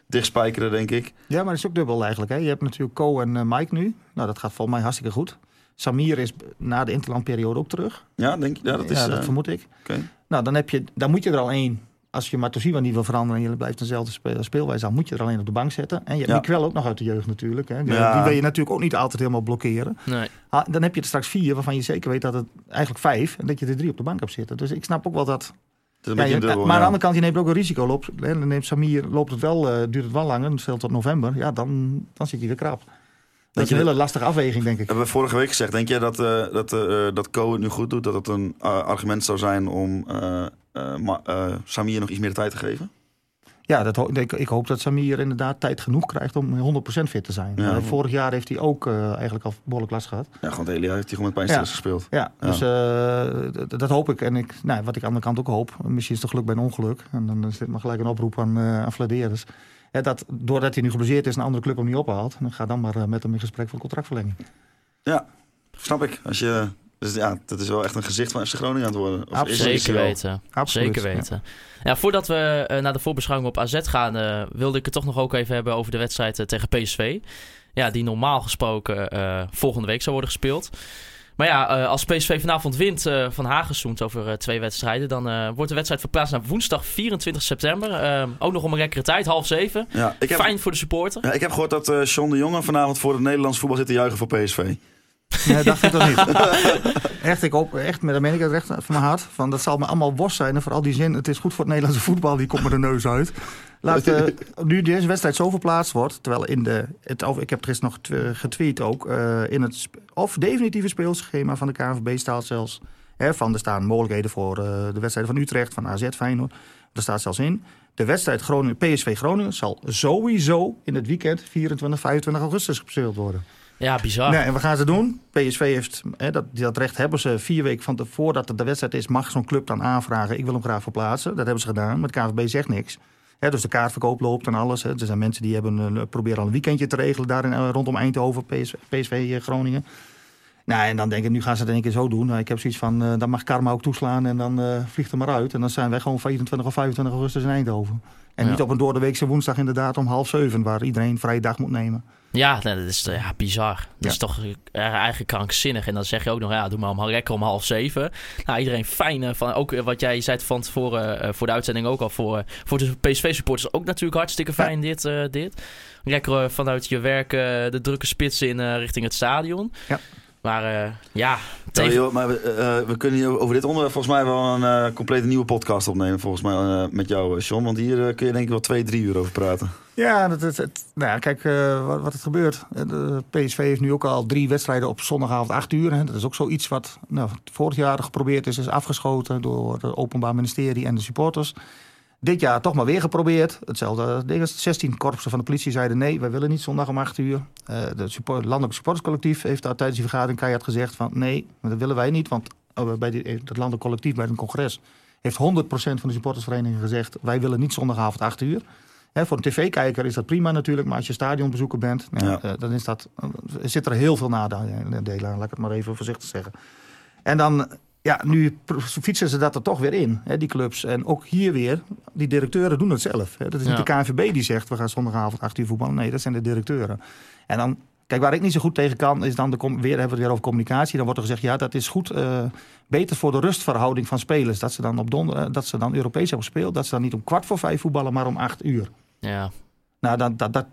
dichtspijkeren, denk ik. Ja, maar dat is ook dubbel eigenlijk. Hè. Je hebt natuurlijk Co en eh, Mike nu. Nou, dat gaat volgens mij hartstikke goed. Samir is na de interlandperiode ook terug. Ja, denk je? Ja, dat is... ja, dat vermoed ik. oké. Nou, dan, heb je, dan moet je er al één. Als je Matosiwa niet wil veranderen en je blijft dezelfde spe- speelwijze, dan moet je er alleen op de bank zetten. En je hebt Ja. Miquel ook nog uit de jeugd natuurlijk. Hè. Die, Ja. die wil je natuurlijk ook niet altijd helemaal blokkeren. Nee. Ah, dan heb je er straks vier waarvan je zeker weet dat het eigenlijk vijf en dat je er drie op de bank hebt zitten. Dus ik snap ook wel dat. Het Ja, je- dubbel, maar aan de andere kant, je neemt ook een risico. Loopt, dan neemt Samir, loopt het wel, eh, duurt het wel langer, stel tot november. Ja, dan, dan zit hij weer krap. Dat is je een hele lastige afweging, denk ik. Hebben we vorige week gezegd, denk jij dat, eh dat, eh dat Co het nu goed doet? Dat het een argument zou zijn om eh, eh, Ma- eh, Samir nog iets meer tijd te geven? Ja, dat, ik, ik hoop dat Samir inderdaad tijd genoeg krijgt om 100% fit te zijn. Ja. Eh, vorig jaar heeft hij ook eigenlijk al behoorlijk last gehad. Ja, gewoon het hele jaar heeft hij gewoon met pijnstillers Ja. gespeeld. Ja, Ja. dus dat hoop ik. En ik, nou, wat ik aan de kant ook hoop, misschien is het geluk bij een ongeluk. En dan is dit maar gelijk een oproep aan, eh aan Vladeres. Ja, dat doordat hij nu geblesseerd is, een andere club hem niet ophaalt. Dan ga dan maar met hem in gesprek voor contractverlenging. Snap ik. Als je Dus ja, dat is wel echt een gezicht van FC Groningen aan het worden. Of Absoluut. is het Zeker weten. Absoluut, Zeker weten. Ja. voordat we eh, naar de voorbeschouwing op AZ gaan, eh, wilde ik het toch nog ook even hebben over de wedstrijd eh, tegen PSV. Ja, die normaal gesproken eh, volgende week zou worden gespeeld. Maar ja, eh, als PSV vanavond wint eh, van Hagensoend over eh, twee wedstrijden, dan eh, wordt de wedstrijd verplaatst naar woensdag 24 september. Ook nog om een lekkere tijd, half zeven. Ja, ik heb, Fijn voor de supporter. ja, ik heb gehoord dat eh John de Jonge vanavond voor het Nederlands voetbal zit te juichen voor PSV. Nee, dacht ik toch niet. echt, ik hoop, echt, met ik het recht van mijn hart. Van, dat zal me allemaal worst zijn. En vooral die zin, het is goed voor het Nederlandse voetbal. Die komt me de neus uit. Laat, eh, nu deze wedstrijd zo verplaatst wordt. Terwijl in de, het, of, ik heb het gisteren nog tw- getweet ook. eh, in het of definitieve speelschema van de KNVB staat zelfs. Hè, van, er staan mogelijkheden voor eh, de wedstrijden van Utrecht, van AZ Feyenoord. Er staat zelfs in. De wedstrijd Groningen, PSV Groningen zal sowieso in het weekend 24, 25 augustus gespeeld worden. Ja, bizar. Nee, en wat gaan ze doen? PSV heeft, hè, dat, dat recht hebben ze vier weken van tevoren voordat het de wedstrijd is, mag zo'n club dan aanvragen. Ik wil hem graag verplaatsen. Dat hebben ze gedaan. Maar de KNVB zegt niks. Hè, dus de kaartverkoop loopt en alles. Hè. Er zijn mensen die hebben proberen al een weekendje te regelen daar in, eh, rondom Eindhoven, PSV, PSV eh, Groningen. Nou, en dan denk ik, nu gaan ze het in één keer zo doen. Nou, ik heb zoiets van, eh, dan mag karma ook toeslaan en dan vliegt er maar uit. En dan zijn wij gewoon 24 of 25 augustus in Eindhoven. En Ja. niet op een doordeweekse woensdag inderdaad om half zeven, waar iedereen vrije dag moet nemen. Ja, nee, dat is ja, bizar. Dat Ja. is toch eh, eigenlijk krankzinnig. En dan zeg je ook nog, ja, doe maar om, lekker om half zeven. Nou, iedereen fijn. eh, van, ook eh, wat jij zei van tevoren voor de uitzending ook al. Voor, voor de PSV-supporters ook natuurlijk hartstikke fijn dit, dit. Lekker vanuit je werk de drukke spits in richting het stadion. Ja. Maar eh, ja, Ja, tegen... joh, maar we, eh, we kunnen hier over dit onderwerp volgens mij wel een eh, complete nieuwe podcast opnemen. Volgens mij eh, met jou, eh, John. Want hier eh, kun je denk ik wel twee, drie uur over praten. Ja, dat, het, het- nou ja, kijk eh, wat, wat het gebeurt. Eh, De PSV heeft nu ook al drie wedstrijden op zondagavond 8 uur. Hè. Dat is ook zoiets wat nou, vorig jaar geprobeerd is. Is afgeschoten door het Openbaar Ministerie en de supporters. Dit jaar toch maar weer geprobeerd. Hetzelfde ding als 16 korpsen van de politie zeiden nee, wij willen niet zondag om 8 uur. Eh de support, landelijk supporterscollectief heeft daar tijdens die vergadering keihard gezegd van nee, dat willen wij niet. Want oh, bij die, het landelijk collectief bij een congres heeft 100% van de supportersvereniging gezegd wij willen niet zondagavond 8 uur. Hè, voor een tv-kijker is dat prima natuurlijk, maar als je stadionbezoeker bent, nou, Ja. eh, dan is dat, eh, zit er heel veel nadelen aan, laat ik het maar even voorzichtig zeggen. En dan, ja, nu fietsen ze dat er toch weer in, hè, die clubs. En ook hier weer, die directeuren doen het zelf. Hè. Dat is Ja. niet de KNVB die zegt, we gaan zondagavond 8 uur voetballen. Nee, dat zijn de directeuren. En dan, kijk, waar ik niet zo goed tegen kan, is dan de, weer hebben we het weer over communicatie. Dan wordt er gezegd, ja, dat is goed, eh, beter voor de rustverhouding van spelers. Dat ze dan op donder, eh, dat ze dan Europees hebben gespeeld. Dat ze dan niet om kwart voor vijf voetballen, maar om acht uur. ja. Nou, dan, dat, dat,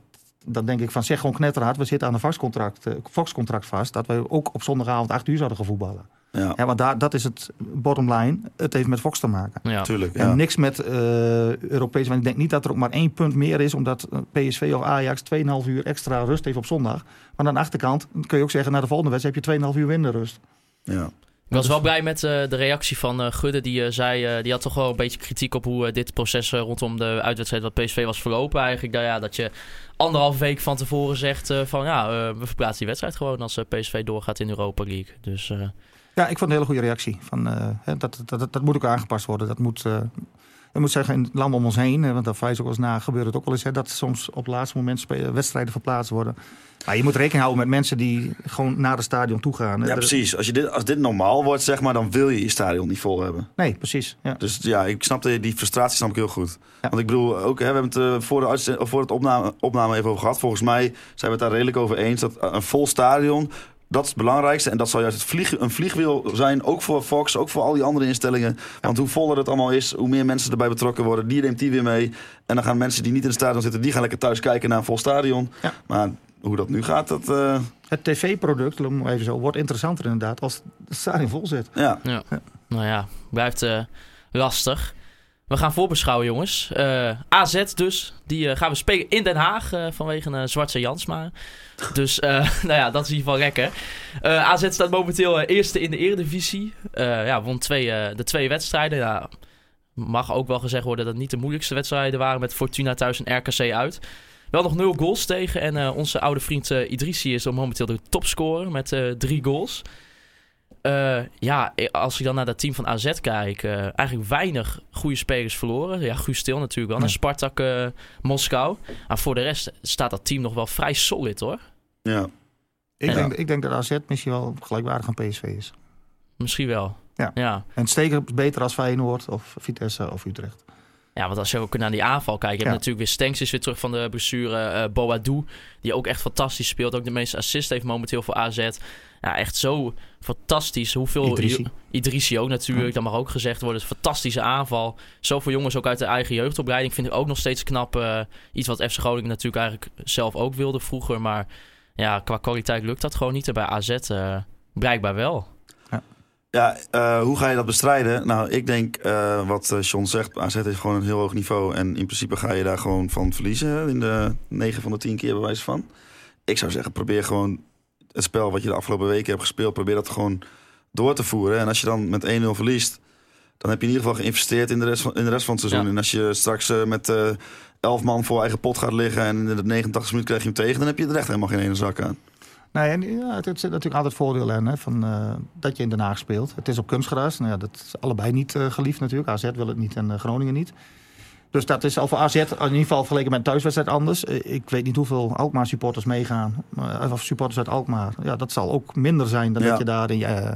dan denk ik van zeg gewoon knetterhard. We zitten aan een vastcontract, Fox-contract vast. Dat we ook op zondagavond 8 uur zouden gaan voetballen. Ja, Ja, want daar, dat is het bottom line. Het heeft met Fox te maken. ja. tuurlijk. Ja. En niks met eh Europees. Want ik denk niet dat er ook maar één punt meer is. Omdat eh, PSV of Ajax 2,5 uur extra rust heeft op zondag. Maar aan de achterkant kun je ook zeggen... na de volgende wedstrijd heb je 2,5 uur minder rust. Ja. Ik was wel blij met eh, de reactie van eh, Gudde. Die zei, eh, die had toch wel een beetje kritiek op hoe dit proces eh, rondom de uitwedstrijd wat PSV was verlopen. Eigenlijk nou, ja, dat je anderhalf week van tevoren zegt van ja, we verplaatsen die wedstrijd gewoon als PSV doorgaat in Europa League. Dus eh, Ja, ik vond het een hele goede reactie. Van, eh, dat, dat, dat, dat moet ook aangepast worden. Dat moet, eh ik moet zeggen, in het land om ons heen, eh, want daar wijs ook wel eens na, gebeurt het ook wel eens, hè, dat soms op het laatste moment wedstrijden verplaatst worden. Maar je moet rekening houden met mensen die gewoon naar het stadion toe gaan. ja, precies. Als, je dit, als dit normaal wordt, zeg maar, dan wil je je stadion niet vol hebben. Nee, precies. Ja. Dus ja, ik snap de, die frustratie snap ik heel goed. Ja. Want ik bedoel, ook, hè, we hebben het eh, voor, de voor het opname, opname even over gehad. Volgens mij zijn we het daar redelijk over eens dat een vol stadion, dat is het belangrijkste. En dat zal juist het vlieg, een vliegwiel zijn, ook voor Fox, ook voor al die andere instellingen. Want hoe voller het allemaal is, hoe meer mensen erbij betrokken worden, die neemt die weer mee. En dan gaan mensen die niet in het stadion zitten, die gaan lekker thuis kijken naar een vol stadion. Ja. Maar hoe dat nu gaat, dat... eh, Het tv-product, even zo, wordt interessanter inderdaad als het stadion vol zit. ja. ja. nou ja, blijft eh, lastig. We gaan voorbeschouwen, jongens. Eh, AZ dus, die eh, gaan we spelen in Den Haag eh, vanwege een Zwartse Jansma. Dus, nou ja, dat is in ieder geval lekker. Eh, AZ staat momenteel eerste in de Eredivisie. Ja, won twee, de twee wedstrijden. Ja, mag ook wel gezegd worden dat het niet de moeilijkste wedstrijden waren met Fortuna thuis en RKC uit. Wel nog nul goals tegen en onze oude vriend Idrissi is momenteel de topscorer met drie goals. Eh, ja, als ik dan naar dat team van AZ kijk, eh, eigenlijk weinig goede spelers verloren. Ja, Guus Stil natuurlijk wel, naar Ja. Spartak eh, Moskou. Maar voor de rest staat dat team nog wel vrij solid hoor. ja. Ik, denk, ik denk dat AZ misschien wel gelijkwaardig aan PSV is. Misschien wel. Ja. ja. En steken is beter als Feyenoord of Vitesse of Utrecht. Ja, want als je ook naar die aanval kijkt. Je Ja. hebt natuurlijk weer Stenks is weer terug van de blessure. eh Boadou, die ook echt fantastisch speelt. Ook de meeste assist heeft momenteel voor AZ. Ja, echt zo fantastisch. Hoeveel... Idrissi. Idrissi ook natuurlijk. Ja. Dat mag ook gezegd worden. Fantastische aanval. Zoveel jongens ook uit de eigen jeugdopleiding. Vind ik ook nog steeds knap. eh, iets wat FC Groningen natuurlijk eigenlijk zelf ook wilde vroeger. Maar ja, qua kwaliteit lukt dat gewoon niet. En bij AZ eh, blijkbaar wel. Ja, eh, hoe ga je dat bestrijden? Nou, ik denk eh, wat eh, John zegt. AZ heeft gewoon een heel hoog niveau. En in principe ga je daar gewoon van verliezen. In de 9 van de 10 keer bewijs van. Ik zou zeggen, probeer gewoon het spel wat je de afgelopen weken hebt gespeeld. Probeer dat gewoon door te voeren. En als je dan met 1-0 verliest. Dan heb je in ieder geval geïnvesteerd in de rest van, in de rest van het seizoen. Ja. En als je straks eh, met eh 11 man voor eigen pot gaat liggen. En in de 89 minuut krijg je hem tegen. Dan heb je er echt helemaal geen ene zak aan. Nee, en, ja, het, het zit natuurlijk altijd voordeel in hè, van, eh, dat je in Den Haag speelt. Het is op kunstgras. Nou ja, dat is allebei niet eh, geliefd natuurlijk. AZ wil het niet en eh, Groningen niet. Dus dat is al voor AZ in ieder geval vergeleken met een thuiswedstrijd anders. Ik weet niet hoeveel Alkmaar supporters meegaan. Of supporters uit Alkmaar. Ja, dat zal ook minder zijn dan Ja. dat je daar in, eh,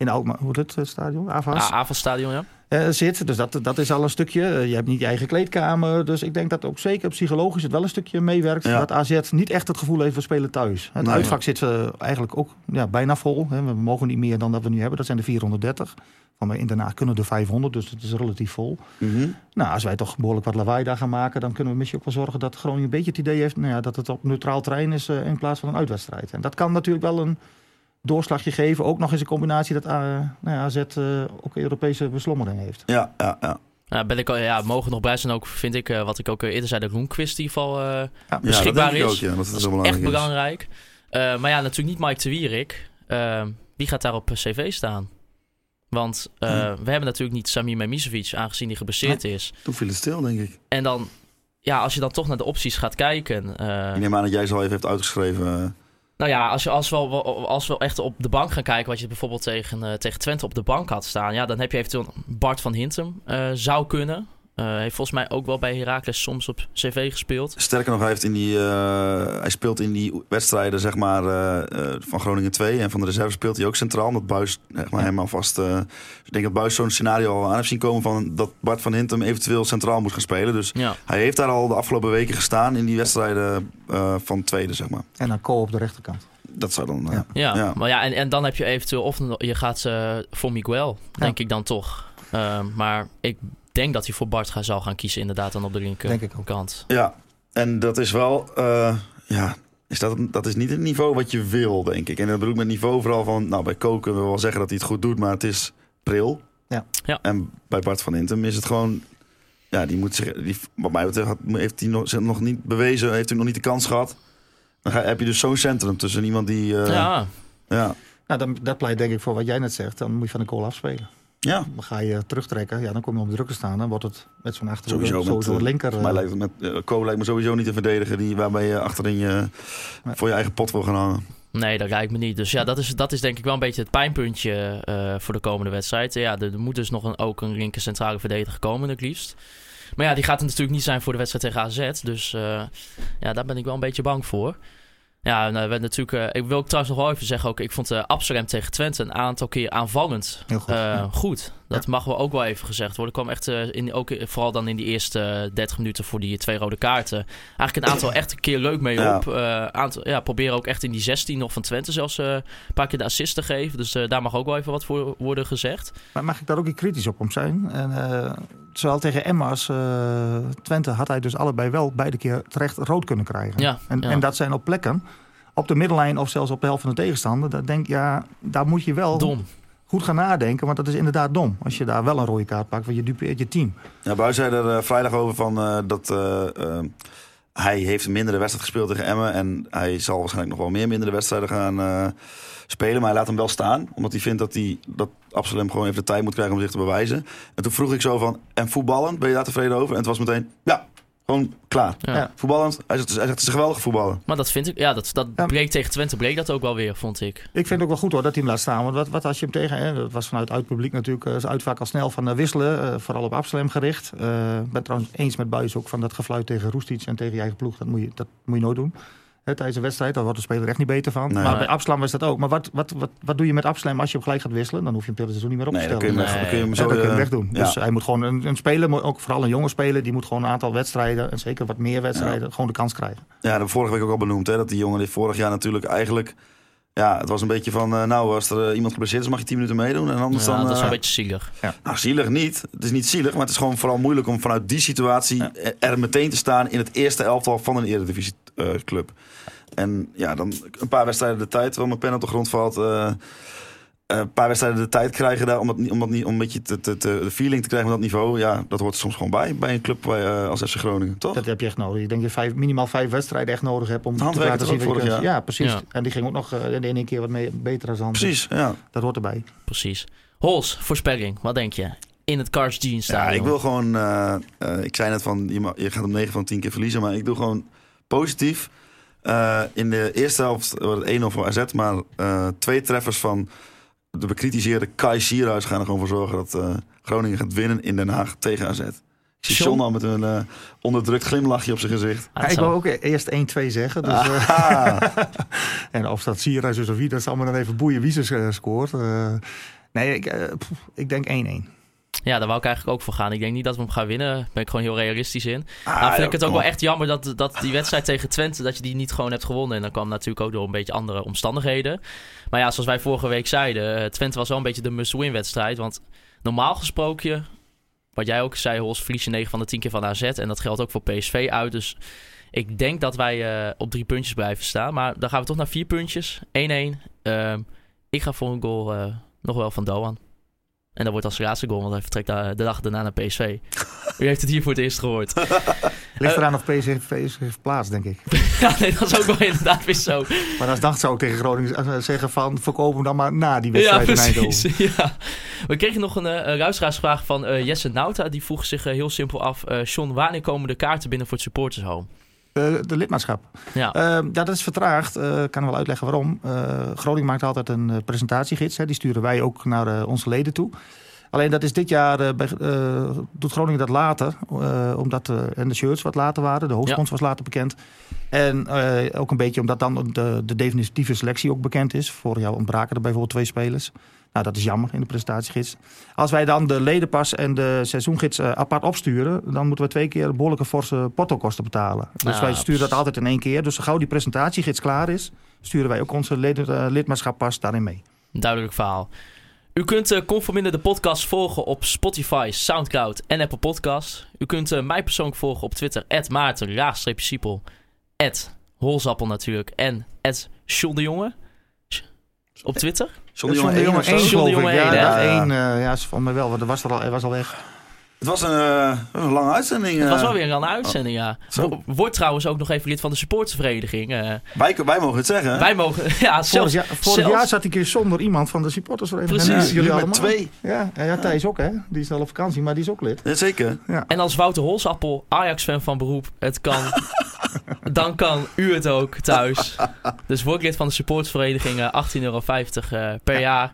in Alkmaar... Hoe heet het eh, stadion? AVAS? Ja, avondstadion, ja. eh, zit. Dus dat, dat is al een stukje. Eh, je hebt niet je eigen kleedkamer. Dus ik denk dat ook zeker psychologisch het wel een stukje meewerkt. Ja. Dat AZ niet echt het gevoel heeft, we spelen thuis. Het Nee. uitvak zit eigenlijk ook ja, bijna vol. Hè. We mogen niet meer dan dat we nu hebben. Dat zijn de 430. Van in Haag kunnen er 500, dus het is relatief vol. Mhm. Nou, als wij toch behoorlijk wat lawaai daar gaan maken... dan kunnen we misschien ook wel zorgen dat Groningen een beetje het idee heeft... Nou ja, dat het op neutraal terrein is in plaats van een uitwedstrijd. En dat kan natuurlijk wel een doorslagje geven. Ook nog eens een combinatie dat eh, nou ja, AZ eh, ook Europese beslommering heeft. Ja, ja, ja. Ja, ben ik, al- ja, mogen nog blij zijn ook, vind ik, eh, wat ik ook eerder zei, de Roenquist in ieder geval eh, Ja, Ja, beschikbaar is. ook, ja, dat zo is belangrijk echt is. belangrijk. Eh, maar ja, natuurlijk niet Mike de Wierik. Wie gaat daar op cv staan? Want eh, Hmm. we hebben natuurlijk niet Samir Memisevic, aangezien hij geblesseerd is. Toen viel het stil, denk ik. En dan, ja, als je dan toch naar de opties gaat kijken. eh, Ik neem aan dat jij ze al even hebt uitgeschreven. Nou ja, als, je, als, we, al- als we echt op de bank gaan kijken, wat je bijvoorbeeld tegen, eh, tegen Twente op de bank had staan, ja, dan heb je eventueel Bart van Hintem eh, zou kunnen. Eh, heeft volgens mij ook wel bij Heracles soms op cv gespeeld. Sterker nog, hij, heeft in die, eh, hij speelt in die wedstrijden zeg maar, eh, eh, van Groningen 2. En van de reserve speelt hij ook centraal. Omdat Buis zeg maar, helemaal vast... eh, dus ik denk dat Buis zo'n scenario al aan heeft zien komen... Van dat Bart van Hintem eventueel centraal moet gaan spelen. Dus Ja, hij heeft daar al de afgelopen weken gestaan... in die wedstrijden eh, van tweede, zeg maar. En dan Co op de rechterkant. Dat zou dan... eh, Ja. ja, Ja. maar ja, en, en dan heb je eventueel, of je gaat eh, voor Miguel, denk ik dan toch. Maar ik denk dat hij voor Bart gaat, zal gaan kiezen, inderdaad, dan op de Denk ik ook. linkerkant. Ja, en dat is wel... eh, ja, is dat, dat is niet het niveau wat je wil, denk ik. En dat bedoel ik met niveau vooral van... Nou, bij Ko kunnen we wel zeggen dat hij het goed doet, maar het is pril. Ja. Ja. En bij Bart van Intem is het gewoon... Ja, die moet zich... Die, wat mij betreft heeft hij nog, zich nog niet bewezen, heeft hij nog niet de kans gehad. Dan ga, heb je dus zo'n centrum tussen iemand die... eh, ja, ja. Nou, dan, dat pleit denk ik voor wat jij net zegt. Dan moet je van de goal afspelen. Ja, Dan ga je terugtrekken. Ja, dan kom je op de druk te staan. Dan wordt het met zo'n achter sowieso. Met, sowieso eh, linker. Voor mij eh, lijkt het met eh, Ko lijkt me sowieso niet te verdedigen die, waarbij je achterin je, Nee. voor je eigen pot wil gaan hangen. Nee, dat lijkt me niet. Dus ja, dat is, dat is denk ik wel een beetje het pijnpuntje eh, voor de komende wedstrijd. Ja, er, er moet dus nog een, ook een linker centrale verdediger komen, het liefst. Maar ja, die gaat er natuurlijk niet zijn voor de wedstrijd tegen AZ. Dus eh, ja, daar ben ik wel een beetje bang voor. Ja, eh, we natuurlijk, eh, ik wil ook trouwens nog wel even zeggen, ook, ik vond uh, Absalem tegen Twente een aantal keer aanvallend goed, eh, goed. Dat mag wel ook wel even gezegd worden. Er kwam echt, eh, in, ook, eh, vooral dan in die eerste eh, 30 minuten voor die twee rode kaarten, eigenlijk een aantal echt een keer leuk mee op. Eh, aantal, ja, proberen ook echt in die 16 nog van Twente zelfs eh, een paar keer de assist te geven. Dus eh, daar mag ook wel even wat voor worden gezegd. Maar mag ik daar ook iets kritisch op om zijn? En, eh, zowel tegen Emma als eh, Twente had hij dus allebei wel beide keer terecht rood kunnen krijgen. Ja, En, ja. en dat zijn op plekken, op de middenlijn of zelfs op de helft van de tegenstander. Dat denk ja, daar moet je wel Dom. Goed gaan nadenken. Want dat is inderdaad dom. Als je daar wel een rode kaart pakt, want je dupeert je team. Ja, Buis zei er eh, vrijdag over van eh, dat eh, hij heeft een mindere wedstrijd gespeeld tegen Emmen. En hij zal waarschijnlijk nog wel meer mindere wedstrijden gaan spelen. Maar hij laat hem wel staan. Omdat hij vindt dat, hij, dat Absalem gewoon even de tijd moet krijgen om zich te bewijzen. En toen vroeg ik zo van, en voetballend, ben je daar tevreden over? En het was meteen, ja, gewoon klaar. Ja. Ja. Voetballend, hij zegt, hij zegt het is geweldig voetballen. Maar dat vind ik, ja, dat, dat Ja. bleek tegen Twente, bleek dat ook wel weer, vond ik. Ik vind het ook wel goed hoor dat hij hem laat staan. Want wat, wat als je hem tegen... Hè, dat was vanuit het publiek natuurlijk uh, zijn uitvaak al snel van uh, wisselen. uh, vooral op Absalem gericht. Ik ben trouwens eens met Buis ook van dat gefluit tegen Roestic en tegen je eigen ploeg. Dat moet je, dat moet je nooit doen. Hè, tijdens een wedstrijd. Daar wordt de speler echt niet beter van. Nee. maar Nee. bij Abslam is dat ook. Maar wat, wat, wat, wat doe je met Abslam als je hem gelijk gaat wisselen? Dan hoef je hem het hele seizoen niet meer op Nee, te dan kun stellen. je hem, dan kun je hem Ja, zo... dat kun je eh, hem wegdoen. ja. Dus hij moet gewoon een, een speler, ook vooral een jonge speler, die moet gewoon een aantal wedstrijden, en zeker wat meer wedstrijden, gewoon de kans krijgen. Ja, dat vorige week ook al benoemd. Hè, dat die jongen dit vorig jaar natuurlijk eigenlijk... Ja, het was een beetje van... eh, nou, als er eh, iemand geblesseerd is, mag je 10 minuten meedoen. En anders Ja, dan... dat is eh, een beetje zielig. Nou, zielig niet. Het is niet zielig, maar het is gewoon vooral moeilijk om vanuit die situatie er meteen te staan in het eerste elftal van een eredivisieclub. en ja, dan een paar wedstrijden de tijd, terwijl mijn pen op de grond valt. Eh, een paar wedstrijden de tijd krijgen daar om, dat, niet- om, dat niet, om een beetje te, te, te- de feeling te krijgen met dat niveau. Ja, dat hoort er soms gewoon bij, bij een club bij, eh, als FC Groningen, toch? Dat heb je echt nodig. Ik denk dat je vijf, minimaal vijf wedstrijden echt nodig hebt om te laten zien er vorig kunt. jaar. Ja, precies. Ja. En die ging ook nog eh, in de ene keer wat mee, beter als andere. Precies, ja. Dat hoort erbij. Precies. Hols, voorspelling. Wat denk je? In het Cars Jeans Ja, stadion. ik wil gewoon. eh, eh, ik zei net van je, je gaat om 9 van 10 keer verliezen, maar ik doe gewoon positief. Eh, in de eerste helft wordt het 1-0 voor AZ, maar eh, twee treffers van de bekritiseerde Kai Sierhuis gaan er gewoon voor zorgen dat eh, Groningen gaat winnen in Den Haag tegen AZ. Ik zie John? John al met een eh, onderdrukt glimlachje op zijn gezicht. Ah, Ja, ik wil ook eerst 1-2 zeggen. Dus, eh, Ah, en of dat Sierhuis is of wie, dat zal me dan even boeien wie ze eh, scoort. Eh, nee, ik, eh, pff, ik denk 1-1. Ja, daar wou ik eigenlijk ook voor gaan. Ik denk niet dat we hem gaan winnen. Daar ben ik gewoon heel realistisch in. ah, nou, vind ik het ook wel echt jammer dat, dat die wedstrijd tegen Twente, dat je die niet gewoon hebt gewonnen. En dan kwam natuurlijk ook door een beetje andere omstandigheden. Maar ja, zoals wij vorige week zeiden, eh, Twente was wel een beetje de must-win wedstrijd. Want normaal gesproken, wat jij ook zei, Hols, verlies je 9 van de 10 keer van AZ. En dat geldt ook voor PSV uit. Dus ik denk dat wij eh, op drie puntjes blijven staan. Maar dan gaan we toch naar vier puntjes. 1-1. Ehm, ik ga voor een goal eh, nog wel van Doan. En dat wordt als laatste goal, want hij vertrekt da- de dag daarna naar PSV. U heeft het hier voor het eerst gehoord. Ligt Eh, eraan of PSV zich heeft plaats, denk ik. ja, nee, dat is ook wel inderdaad weer zo. Maar als dacht zou ik tegen Groningen eh, zeggen van verkopen hem dan maar na die Ja, wedstrijd in. Eindhoven. Ja. We kregen nog een uh, luisteraarsvraag van eh, Jesse Nauta. Die vroeg zich eh, heel simpel af. eh John, wanneer komen de kaarten binnen voor het supporters home? Eh, de lidmaatschap. Ja, Eh, ja, dat is vertraagd. Eh, Ik kan wel uitleggen waarom. Eh, Groningen maakt altijd een presentatiegids. Hè. Die sturen wij ook naar onze leden toe. Alleen dat is dit jaar, eh, bij, eh, doet Groningen dat later. eh, omdat en de shirts wat later waren. De hoofdsponsor was later bekend. En ook een beetje omdat dan de, de definitieve selectie ook bekend is. Vorig jaar ontbraken er bijvoorbeeld twee spelers. Nou, dat is jammer in de presentatiegids. Als wij dan de ledenpas en de seizoengids apart opsturen... dan moeten we twee keer behoorlijke forse portokosten betalen. Dus wij sturen dat altijd in één keer. Dus zo gauw die presentatiegids klaar is... sturen wij ook onze lid, lidmaatschappas daarin mee. duidelijk verhaal. U kunt uh, Conforminder de podcast volgen op Spotify, Soundcloud en Apple Podcasts. U kunt uh, mij persoonlijk volgen op Twitter, Maarten, Siepel, Holzappel natuurlijk en John de Jonge. Op Twitter? John de Jonge John de Ja, eh, ja, is van mij wel. Want er was er al, hij was al weg. Het was een, eh, een lange uitzending. Het was eh. wel weer een lange uitzending, ja. Zo. Wo- Wordt trouwens ook nog even lid van de supportersvereniging. eh. Wij, wij mogen het zeggen. hè? wij mogen, ja, Vorig, jaar, vorig zelfs- jaar zat ik hier zonder iemand van de supportersvereniging. Precies. En, Ja, eh, jullie met allemaal. twee. Ja, ja, Thijs ook, hè? Die is al op vakantie, maar die is ook lid. Jazeker. En als Wouter Holsappel, Ajax-fan van beroep, het kan, dan kan u het ook thuis. Dus word lid van de supportersvereniging, eh, 18,50 euro eh, per jaar.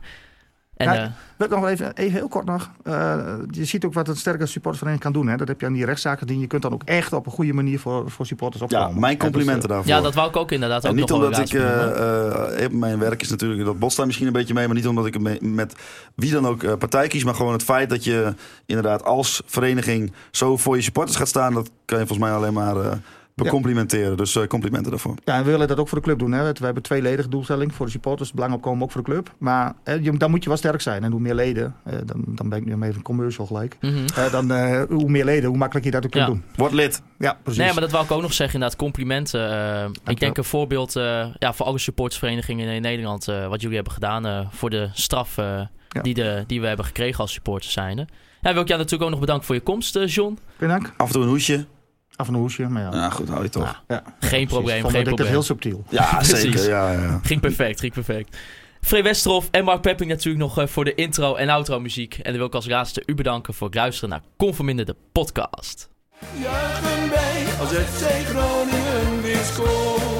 En Ja, eh, Wil ik nog even, even heel kort nog. Eh, je ziet ook wat een sterke supportersvereniging kan doen. Hè? Dat heb je aan die rechtszaken die Je kunt dan ook echt op een goede manier voor, voor supporters opkomen. Ja, mijn complimenten Ja, daarvoor. ja, dat wou ik ook inderdaad ook niet nog omdat ik, eh, eh, mijn werk is natuurlijk, dat botst daar misschien een beetje mee, maar niet omdat ik me- met wie dan ook eh, partij kies, maar gewoon het feit dat je inderdaad als vereniging zo voor je supporters gaat staan, dat kan je volgens mij alleen maar eh becomplimenteren. Dus eh, complimenten daarvoor. Ja, en we willen dat ook voor de club doen. Hè? We hebben tweeledige doelstelling voor de supporters. Belang opkomen ook voor de club. Maar hè, dan moet je wel sterk zijn. En hoe meer leden, eh, dan, dan ben ik nu even een commercial gelijk. Mhm. Eh, dan, eh, hoe meer leden, hoe makkelijker je dat ook kunt Ja. doen. Word lid. Ja, precies. Nee, maar dat wou ik ook nog zeggen, inderdaad, complimenten. Ik denk een voorbeeld eh, ja, voor alle supportersverenigingen in Nederland, eh, wat jullie hebben gedaan eh, voor de straf eh, Ja. die, de, die we hebben gekregen als supporters zijnde. Ja, wil ik jou natuurlijk ook nog bedanken voor je komst, John. Bedankt. Af en toe een hoesje. Af en een hoesje, maar ja. Ja, goed, hou je toch. Ja, geen precies. probleem, Vond geen probleem. heel subtiel. Ja, zeker. Ja, ja. Ging perfect, ging perfect. Free Westerhof en Mark Pepping natuurlijk nog eh, voor de intro en outro muziek. En dan wil ik als laatste u bedanken voor het luisteren naar Conforminder de podcast. Juichen wij als FC Groningen weer scoort.